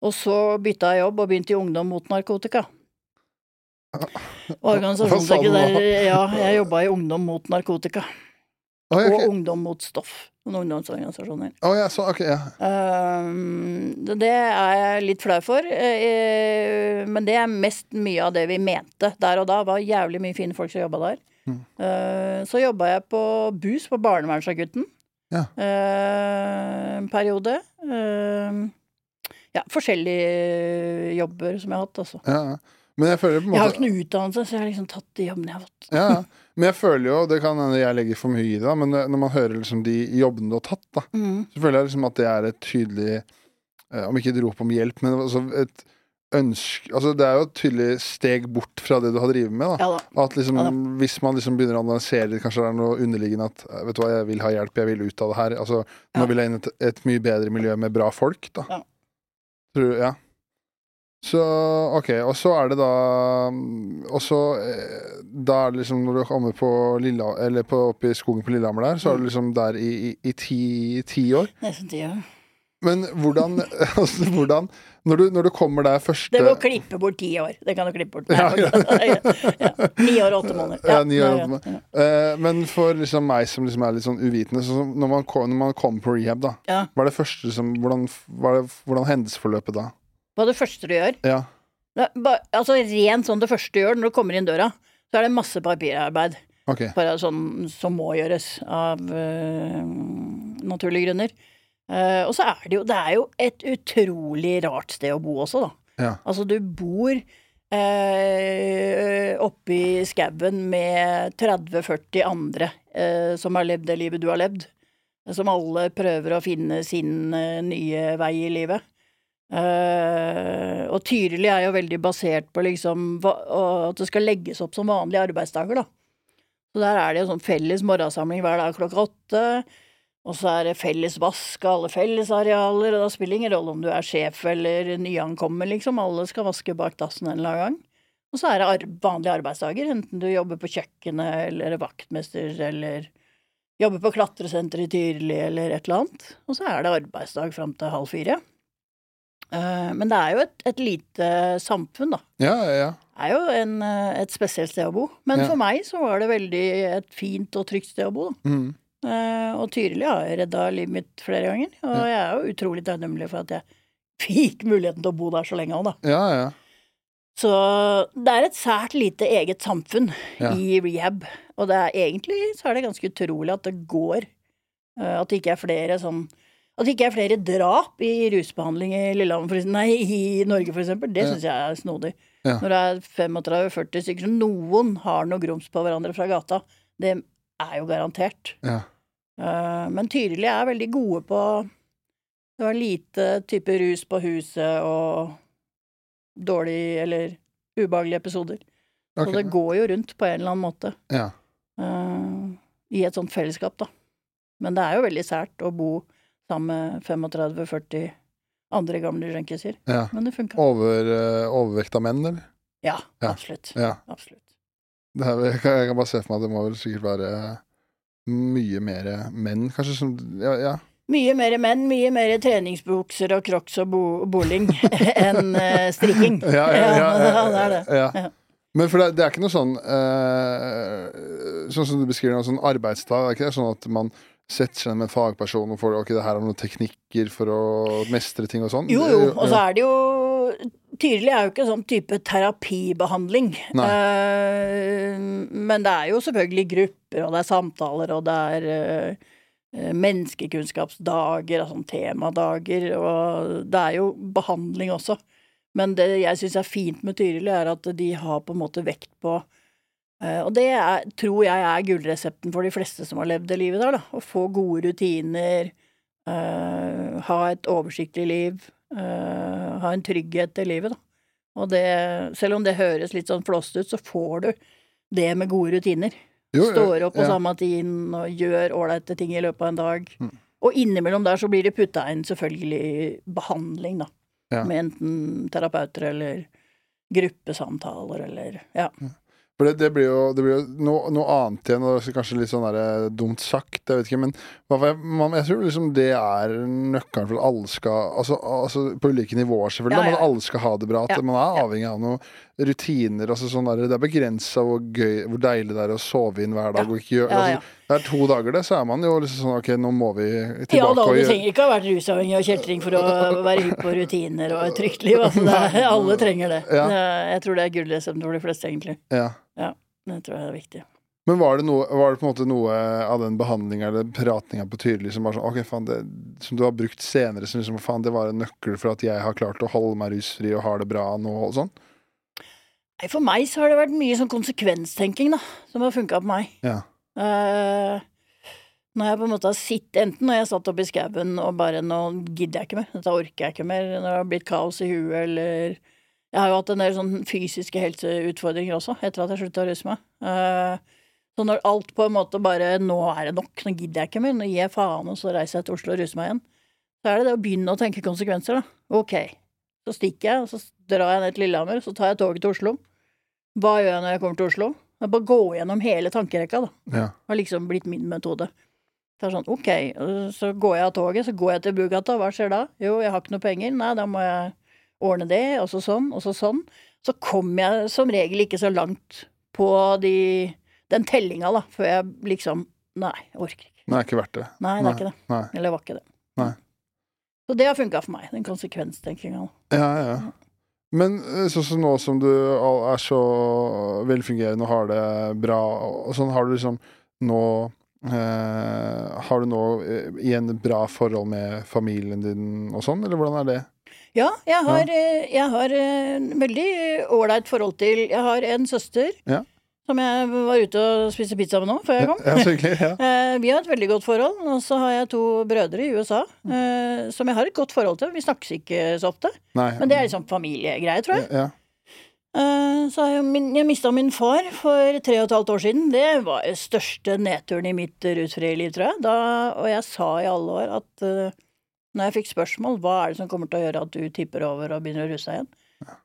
Og så bytta jeg jobb og begynte i Ungdom mot narkotika. Organisasjonssekretær Ja, jeg jobba i Ungdom mot narkotika. Og. Ungdom mot stoff. Noen ungdomsorganisasjoner. Oh, ja, så, okay, ja. Um, det- er jeg litt flau for, Uh, men det er mest mye av det vi mente der og da. Det var jævlig mye fine folk som jobba der. Mm. Uh, så jobba jeg på BUS, på Barnevernsakutten, Ja. uh, en periode. Eh, ja, forskjellige jobber som jeg har hatt, altså. Ja, jeg Jeg har ikke noe utdannelse, så jeg har liksom tatt de jobbene jeg har fått. ja, ja. Men jeg føler jo, det kan hende jeg legger for mye i det, da, men når man hører liksom de jobbene du har tatt, da, Mm. så føler jeg liksom at det er et tydelig eh, Om ikke et rop om hjelp, men altså et ønske Altså det er jo et tydelig steg bort fra det du har drevet med. da Ja da. At liksom, Ja. Hvis man liksom begynner å analysere det, kanskje det er noe underliggende at eh, Vet du hva, jeg vil ha hjelp, jeg vil ut av det her. Altså. Nå vil jeg inn i et, et mye bedre miljø med bra folk, da. Tror, ja. Så OK. Og så er det da Og så eh, Da er det liksom når du kommer på Lilla, eller på, oppe i skogen på Lillehammer der, så er du liksom der i, i, i ti, ti år. Nesten ti år. Men hvordan, altså, hvordan når, du, når du kommer der første Det må klippe bort ti år. Det kan du klippe bort. Ja, ja. ja. Ni år og åtte måneder. Ja, ni år og åtte måneder. Eh, men for liksom meg som liksom er litt sånn uvitende, så når man, kom, kommer på rehab, da. Hva er det første liksom, Hvordan, hva er det, hvordan hendelsesforløpet da? Hva er det første du gjør? Ja. Altså rent sånn det første du gjør når du kommer inn døra, så er det masse papirarbeid Okay. bare sånn, som må gjøres av uh, naturlige grunner. Uh, og så er det jo Det er jo et utrolig rart sted å bo også, da. Ja. Altså, du bor eh, oppi skauen med 30-40 andre eh, som har levd det livet du har levd. Som alle prøver å finne sin eh, nye vei i livet. Eh, og Tyrili er jo veldig basert på liksom hva, at det skal legges opp som vanlige arbeidsdager, da. Så der er det jo sånn felles morgensamling hver dag klokka åtte. Og så er det felles vask av alle fellesarealer, og da spiller ingen rolle om du er sjef eller nyankommer, liksom. Alle skal vaske bak dassen en eller annen gang. Og så er det ar vanlige arbeidsdager, enten du jobber på kjøkkenet eller er vaktmester eller jobber på klatresenter i Tyrili eller et eller annet. Og så er det arbeidsdag fram til halv fire. Eh, men det er jo et, et lite samfunn, da. Ja, ja, ja. Det er jo en, eh, et spesielt sted å bo. Men Ja. for meg så var det veldig et fint og trygt sted å bo, da. Mm. Eh, og Tyrili har redda livet mitt flere ganger, og jeg er jo utrolig takknemlig for at jeg fikk muligheten til å bo der så lenge òg, da. ja, ja. Så det er et sært lite eget samfunn Ja. i rehab, og det er egentlig så er det ganske utrolig at det går. at det ikke er flere sånn At det ikke er flere drap i rusbehandling i Lillehammer, for nei, i Norge eksempel, det syns jeg er snodig. Ja. Når det er 35-40 stykker som noen har noe grums på hverandre fra gata, det er jo garantert. ja. Eh, men Tyrili er veldig gode på Det var lite type rus på huset og dårlig eller ubehagelige episoder. Ok. Så det går jo rundt på en eller annen måte. ja. eh, I et sånt fellesskap, da. Men det er jo veldig sært å bo sammen med 35-40 andre gamle junkiser. ja. Men det funka. Over, eh, overvekt av menn, eller? Ja, Ja. absolutt. Ja. Absolutt. Det er, jeg, kan, jeg kan bare se for meg at det må vel sikkert være mye mer menn, kanskje, som Ja. ja. Mye mer menn, mye mer treningsbukser og crocs og bo bowling enn uh, strikking. Ja, ja, ja, Ja, det er det. Ja. Men for det, det er ikke noe sånn eh, Sånn som du beskriver noe sånn arbeidsdag, det er ikke det sånn at man setter seg ned med en fagperson og får ok, det her er noen teknikker for å mestre ting og sånn? Jo, jo, og så er det jo Tyrili er jo ikke sånn type terapibehandling. Nei. Eh, men det er jo selvfølgelig grupper, og det er samtaler, og det er menneskekunnskapsdager og altså temadager, og det er jo behandling også. Men det jeg syns er fint med Tyrili, er at de har på en måte vekt på eh, Og det er, tror jeg er gullresepten for de fleste som har levd det livet der, da. Å få gode rutiner, øh, ha et oversiktlig liv, øh, ha en trygghet i livet, da. Og det, selv om det høres litt sånn flåst ut, så får du det med gode rutiner. Jo, Står opp på ja. samme tid og gjør ålreite ting i løpet av en dag. Mm. Og innimellom der så blir det putta inn selvfølgelig behandling, da. Ja. Med enten terapeuter eller gruppesamtaler eller ja. For det, det blir jo, det blir jo noe, noe annet igjen, og kanskje litt sånn der, dumt sagt, jeg vet ikke, men jeg, man, jeg tror liksom det er nøkkelen for at alle skal altså, altså På ulike nivåer, selvfølgelig, Ja, ja. men at alle skal ha det bra. At Ja, man er avhengig av noen rutiner. Altså sånn der, det er begrensa hvor gøy, hvor deilig det er å sove inn hver dag. Ja. Og ikke gjøre, Ja, ja. altså, det er to dager, det, så er man jo liksom sånn Ok, nå må vi tilbake Ja da, og du trenger ikke ha vært rusavhengig og kjeltring for å være hypp på rutiner og et trygt liv. Altså, det er, alle trenger det. Ja. Det Jeg tror det er gullresepten for de fleste, egentlig. ja. Det tror jeg er viktig. Men var det, noe, var det på en måte noe av den behandlinga eller pratinga på Tydelig som var sånn Ok, faen, det, som du har brukt senere, som liksom faen, det var en nøkkel for at jeg har klart å holde meg rusfri og har det bra nå og sånn? Nei, For meg så har det vært mye sånn konsekvenstenking, da, som har funka på meg. Ja. Uh, når jeg på en måte har sittet, enten når jeg satt oppe i skauen og bare nå gidder jeg ikke mer, dette orker jeg ikke mer, når det har blitt kaos i huet, eller Jeg har jo hatt en del sånn fysiske helseutfordringer også, etter at jeg slutta å ruse meg. Uh, så når alt på en måte bare Nå er det nok, nå gidder jeg ikke mer, nå gir jeg faen, og så reiser jeg til Oslo og ruser meg igjen. Så er det det å begynne å tenke konsekvenser, da. Ok, så stikker jeg, og så drar jeg ned til Lillehammer, så tar jeg toget til Oslo. Hva gjør jeg når jeg kommer til Oslo? Jeg bare gå gjennom hele tankerekka, da. Ja. har liksom blitt min metode. Det er sånn, ok, så går jeg av toget, så går jeg til Bugata, hva skjer da? Jo, jeg har ikke noe penger, nei, da må jeg ordne det, og så sånn, og så sånn. Så kommer jeg som regel ikke så langt på de, den tellinga, da, før jeg liksom Nei, jeg orker ikke. Det er ikke verdt det. Nei, det er ikke det. Nei. Eller det var ikke det. Nei. Så det har funka for meg, den konsekvenstenkinga. Ja, ja. Men eh, sånn som nå som du er så velfungerende og har det bra, og sånn, har du liksom nå eh, Har du nå eh, igjen et bra forhold med familien din og sånn, eller hvordan er det? Ja, jeg har, ja. jeg har eh, veldig ålreit forhold til Jeg har en søster Ja. Som jeg var ute og spiste pizza med nå før jeg kom. ja, virkelig. Ja. Eh, Vi har et veldig godt forhold, og så har jeg to brødre i USA eh, som jeg har et godt forhold til. Vi snakkes ikke så ofte, Nei. men det er liksom familiegreie, tror jeg. ja. Eh, Så har jeg, jeg mista min far for tre og et halvt år siden. Det var den største nedturen i mitt rusfrie liv, tror jeg. Da, og jeg sa i alle år at når jeg fikk spørsmål hva er det som kommer til å gjøre at du tipper over og begynner å ruse deg igjen,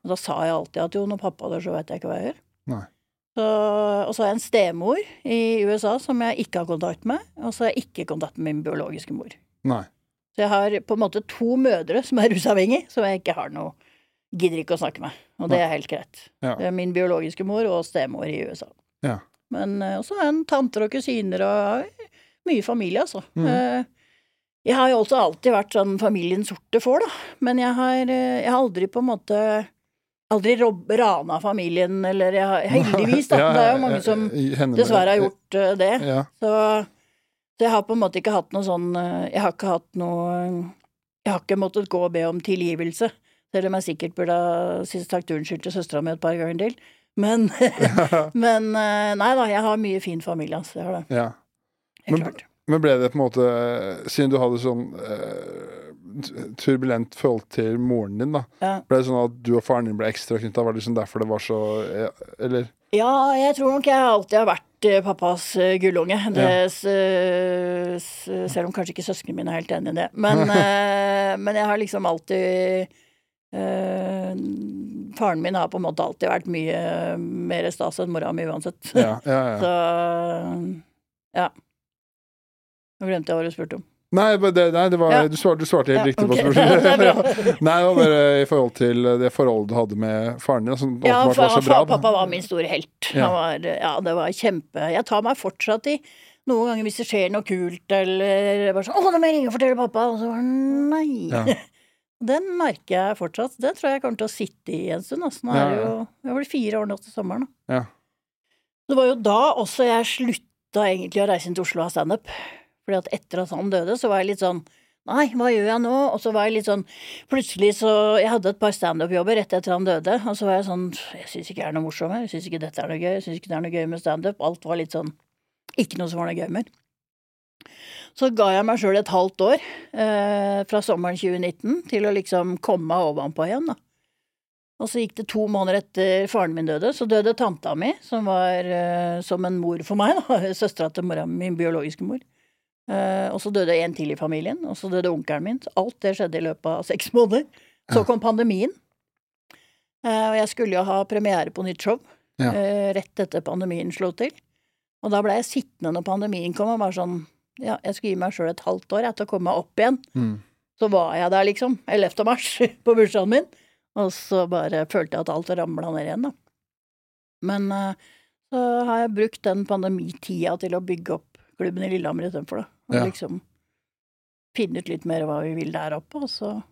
og da sa jeg alltid at jo, når pappa dør, så veit jeg ikke hva jeg gjør. Nei. Og så har jeg en stemor i USA som jeg ikke har kontakt med, og så har jeg ikke kontakt med min biologiske mor. Nei. Så jeg har på en måte to mødre som er rusavhengige, som jeg ikke har noe Gidder ikke å snakke med. Og det er helt greit. Ja. Det er min biologiske mor og stemor i USA. Ja. Men eh, også har jeg en tanter og kusiner og mye familie, altså. Mm. Eh, Jeg har jo også alltid vært sånn familiens sorte får, da. Men jeg har, eh, jeg har aldri på en måte Aldri rana familien, eller jeg Heldigvis, da. Ja, det er jo mange som dessverre har gjort uh, det. Ja. Så, så jeg har på en måte ikke hatt noe sånn eh, Jeg har ikke hatt noe Jeg har ikke måttet gå og be om tilgivelse. Selv om jeg sikkert burde ha sagt unnskyld til søstera mi et par ganger til. Men, men eh, Nei da, jeg har mye fin familie, altså. Jeg har det. ja. Men-. Men ble det på en måte Siden du hadde sånn eh, turbulent forhold til moren din, da. Ja. Ble det sånn at du og faren din ble ekstra knytta? Var det liksom derfor det var så ja, Eller? Ja, jeg tror nok jeg alltid har vært eh, pappas eh, gullunge. Det, eh, selv om kanskje ikke søsknene mine er helt enig i det. Men, eh, men jeg har liksom alltid øh, Faren min har på en måte alltid vært mye mer stas enn mora mi uansett. Ja, ja, ja. Så ja. Nå glemte jeg hva du spurte om. Nei, det, nei, det var, Ja. du, svarte, du svarte helt Ja, riktig på ok. spørsmålet. Er. Nei, det var bare i forhold til det forholdet du hadde med faren din, som Ja, for, var så bra. pappa var min store helt. Ja. Han var, ja, det var kjempe Jeg tar meg fortsatt i noen ganger hvis det skjer noe kult, eller bare sånn 'Å, nå må jeg ringe og fortelle pappa.' Og så var det nei. Ja. Den merker jeg fortsatt. Det tror jeg kommer til å sitte i en stund. Altså. Nå er det Ja, ja. jo Jeg blir fire år nå til sommeren. Ja. Det var jo da også jeg slutta egentlig å reise inn til Oslo og ha standup. Fordi at etter at han døde, så var jeg litt sånn Nei, hva gjør jeg nå? Og så var jeg litt sånn Plutselig så Jeg hadde et par standup-jobber rett etter han døde, og så var jeg sånn Jeg syns ikke jeg er noe morsom. Jeg syns ikke dette er noe gøy. Jeg syns ikke det er noe gøy med standup. Alt var litt sånn Ikke noe som var noe gøy mer. Så ga jeg meg sjøl et halvt år eh, fra sommeren 2019 til å liksom komme meg ovenpå igjen, da. Og så gikk det to måneder etter faren min døde, så døde tanta mi, som var eh, som en mor for meg, da. Søstera til mora mi, min biologiske mor. Eh, og så døde en til i familien, og så døde onkelen min. Alt det skjedde i løpet av seks måneder. Så kom pandemien. Eh, og jeg skulle jo ha premiere på nytt show Ja. eh, rett etter pandemien slo til. Og da ble jeg sittende når pandemien kom, og bare sånn Ja, jeg skulle gi meg sjøl et halvt år etter til å komme meg opp igjen. Mm. Så var jeg der, liksom, 11. mars, på bursdagen min. Og så bare følte jeg at alt ramla ned igjen, da. Men så har jeg brukt den pandemitida til å bygge opp klubben i Lillehammer istedenfor, da. Og Ja. liksom finne ut litt mer hva vi vil der oppe, og så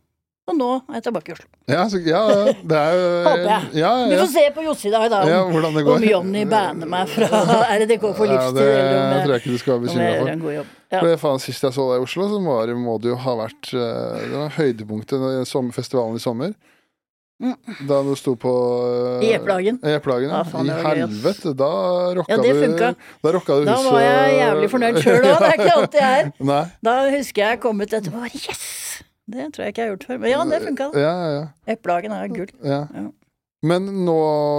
Og nå er jeg tilbake i Oslo. Ja, så, ja, ja, det er jo Håper jeg. Ja, ja. Vi får se på Jossi i dag, da, om, ja, det går. om Jonny banner meg fra RDK for Ja, livstid, det eller om tror jeg ikke du skal være bekymra for. Ja. For det faen, Sist jeg så deg i Oslo, så det- må det jo ha vært eh, Det var høydepunktet i sommerfestivalen i sommer. Da du sto på uh, I Eplehagen. i Eplehagen, ja. Ja, faen, I helvete, da rocka Ja, det du. Da rocka du Da huset. var jeg jævlig fornøyd sjøl òg, det er ikke alltid jeg er. Da husker jeg jeg kom ut etterpå og bare yes! Det tror jeg ikke jeg har gjort før. Men ja, det funka. Ja, ja, ja. Eplehagen er gull. ja. Men nå,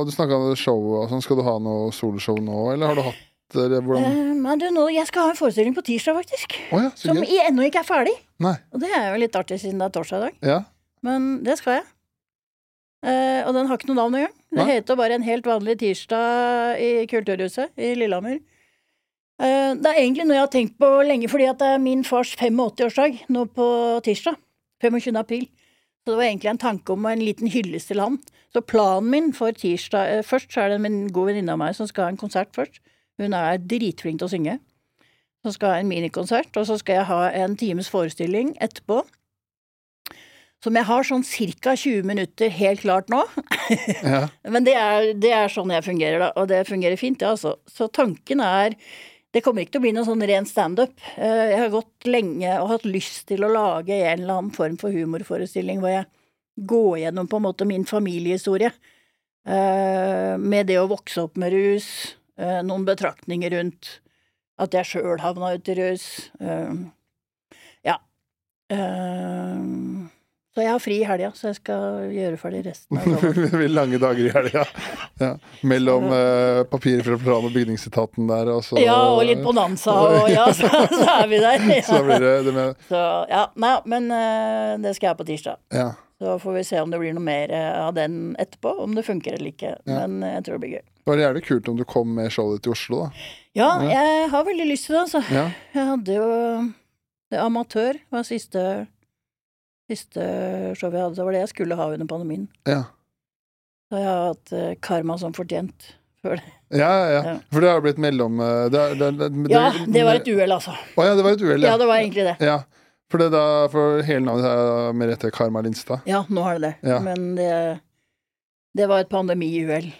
du snakka om show og sånn, skal du ha noe soloshow nå, eller har du hatt det, hvordan Eh, men du, nå, jeg skal ha en forestilling på tirsdag, faktisk. Oh, ja, Som ennå ikke er ferdig. Nei. Og det er jo litt artig siden det er torsdag i dag. Ja. Men det skal jeg. Eh, og den har ikke noe navn engang. Det heter bare En helt vanlig tirsdag i Kulturhuset i Lillehammer. Eh, det er egentlig noe jeg har tenkt på lenge, fordi at det er min fars 85-årsdag nå på tirsdag. 25. april. Så det var egentlig en tanke om en liten hyllest til han. Så planen min for tirsdag eh, Først så er det en god venninne av meg som skal ha en konsert først. Hun er dritflink til å synge. Så skal jeg ha en minikonsert, og så skal jeg ha en times forestilling etterpå. Som jeg har sånn ca. 20 minutter helt klart nå. ja. Men det er, det er sånn jeg fungerer, da, og det fungerer fint, det, altså. Så tanken er Det kommer ikke til å bli noe sånn ren standup. Eh, Jeg har gått lenge og hatt lyst til å lage en eller annen form for humorforestilling hvor jeg går gjennom på en måte min familiehistorie. Eh, Med det å vokse opp med rus, eh, noen betraktninger rundt at jeg sjøl havna ut i rus. Ja. Så jeg har fri i helga, så jeg skal gjøre ferdig resten av sommeren. Lange dager i helga. Ja. Mellom eh, papirer fra plan- og bygningsetaten der, og så Ja, og litt bonanza, og ja, så, så er vi der. Så blir det det med Så ja, nei, men eh, det skal jeg på tirsdag. Ja. Så får vi se om det blir noe mer eh, av den etterpå, om det funker eller ikke. Ja. Men eh, jeg tror det blir gøy. Det var jævlig kult om du kom med showet til Oslo, da. Ja, Ja. jeg har veldig lyst til det, altså. Ja. Jeg hadde jo det Amatør var siste, siste show jeg hadde. Det var det jeg skulle ha under pandemien. Ja. Så jeg har hatt eh, karma som fortjent før det. Ja, ja, ja. For det har blitt mellom eh, det, er- det, det, Ja, det var et uhell, altså. Å ja, det var et uhell, Ja, ja. det var egentlig det. ja. For, det da, for hele navnet er Merete Karma Lindstad. Ja, nå har det det. Ja. Men det, det var et pandemiuhell.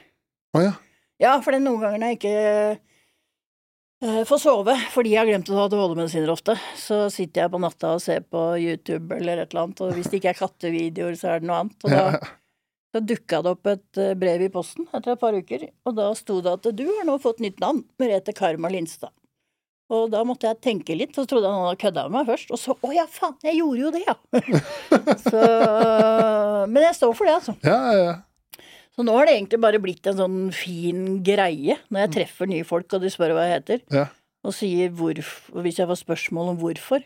Å ja. Ja, for det noen ganger når jeg ikke eh, får sove fordi jeg har glemt å ta ADHD-medisiner ofte, så sitter jeg på natta og ser på YouTube eller et eller annet, og hvis det ikke er kattevideoer, så er det noe annet. Og da, da dukka det opp et eh, brev i posten etter et par uker, og da sto det at du har nå fått nytt navn, Merete Karma Lindstad. Og da måtte jeg tenke litt, så trodde jeg han hadde kødda med meg først. Og så å ja, faen, jeg gjorde jo det, ja! så, men jeg står for det, altså. ja, ja, ja. Så nå har det egentlig bare blitt en sånn fin greie når jeg treffer nye folk og de spør hva jeg heter, Ja. og sier hvorfor, hvis jeg får spørsmål om hvorfor.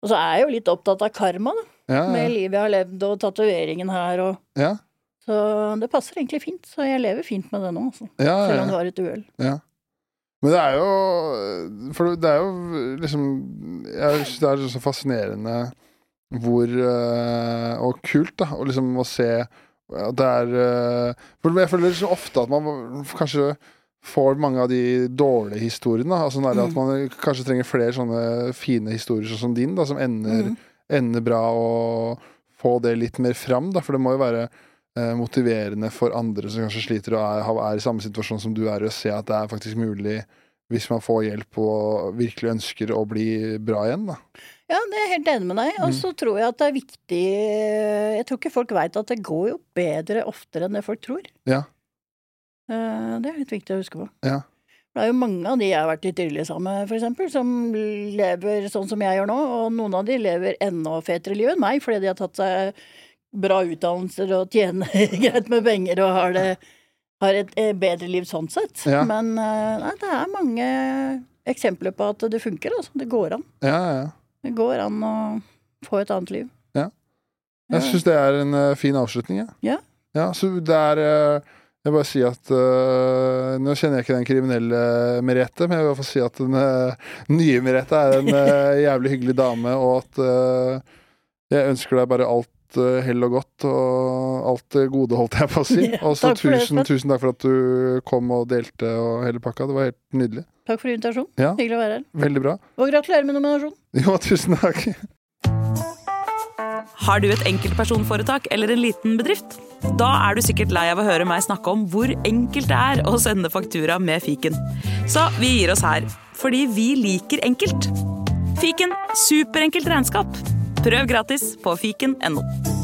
Og så er jeg jo litt opptatt av karma, da, ja, med livet jeg har levd og tatoveringen her og ja. Så det passer egentlig fint. Så jeg lever fint med det nå, altså. ja, Selv ja. om det var et uhell. Ja. Men det er jo For det er jo liksom Jeg synes det er så fascinerende hvor eh, Og kult, da, å liksom å se at det er eh, For jeg føler så ofte at man kanskje får mange av de dårlige historiene. Altså er At Mm. man kanskje trenger flere sånne fine historier sånn som din, da, som ender, mm. ender bra, og få det litt mer fram. Da, for det må jo være eh, motiverende for andre som kanskje sliter og er, er i samme situasjon som du er, å se at det er faktisk mulig hvis man får hjelp og virkelig ønsker å bli bra igjen. Da. Ja, det er jeg helt enig med deg. Og Mm. så tror jeg at det er viktig Jeg tror ikke folk veit at det går jo bedre oftere enn det folk tror. Ja. Eh, Det er litt viktig å huske på. Ja. Det er jo mange av de jeg har vært litt tidlig sammen med, for eksempel, som lever sånn som jeg gjør nå, og noen av de lever enda fetere liv enn meg, fordi de har tatt seg bra utdannelser og tjener greit med penger og har, det, har et eh, bedre liv sånn sett. Ja. Men eh, nei, det er mange eksempler på at det funker, altså. Det går an. Ja, ja, ja. Det går an å få et annet liv. Ja. Jeg syns det er en uh, fin avslutning, jeg. Ja. ja. Så det er uh, Jeg bare si at uh, Nå kjenner jeg ikke den kriminelle Merete, men jeg vil i hvert fall si at den nye Merete er en jævlig hyggelig dame, og at jeg ønsker deg bare alt hell og godt, og alt det gode, holdt jeg på å si. Ja, Og så tusen, tusen takk for at du kom og delte og hele pakka. Det var helt nydelig. Takk for invitasjonen. Ja. Hyggelig å være her. Veldig bra. Og gratulerer med nominasjonen. Jo, tusen takk. Har du et enkeltpersonforetak eller en liten bedrift? Da er du sikkert lei av å høre meg snakke om hvor enkelt det er å sende faktura med fiken. Så vi gir oss her, fordi vi liker enkelt. Fiken superenkelt regnskap. Prøv gratis på fiken.no.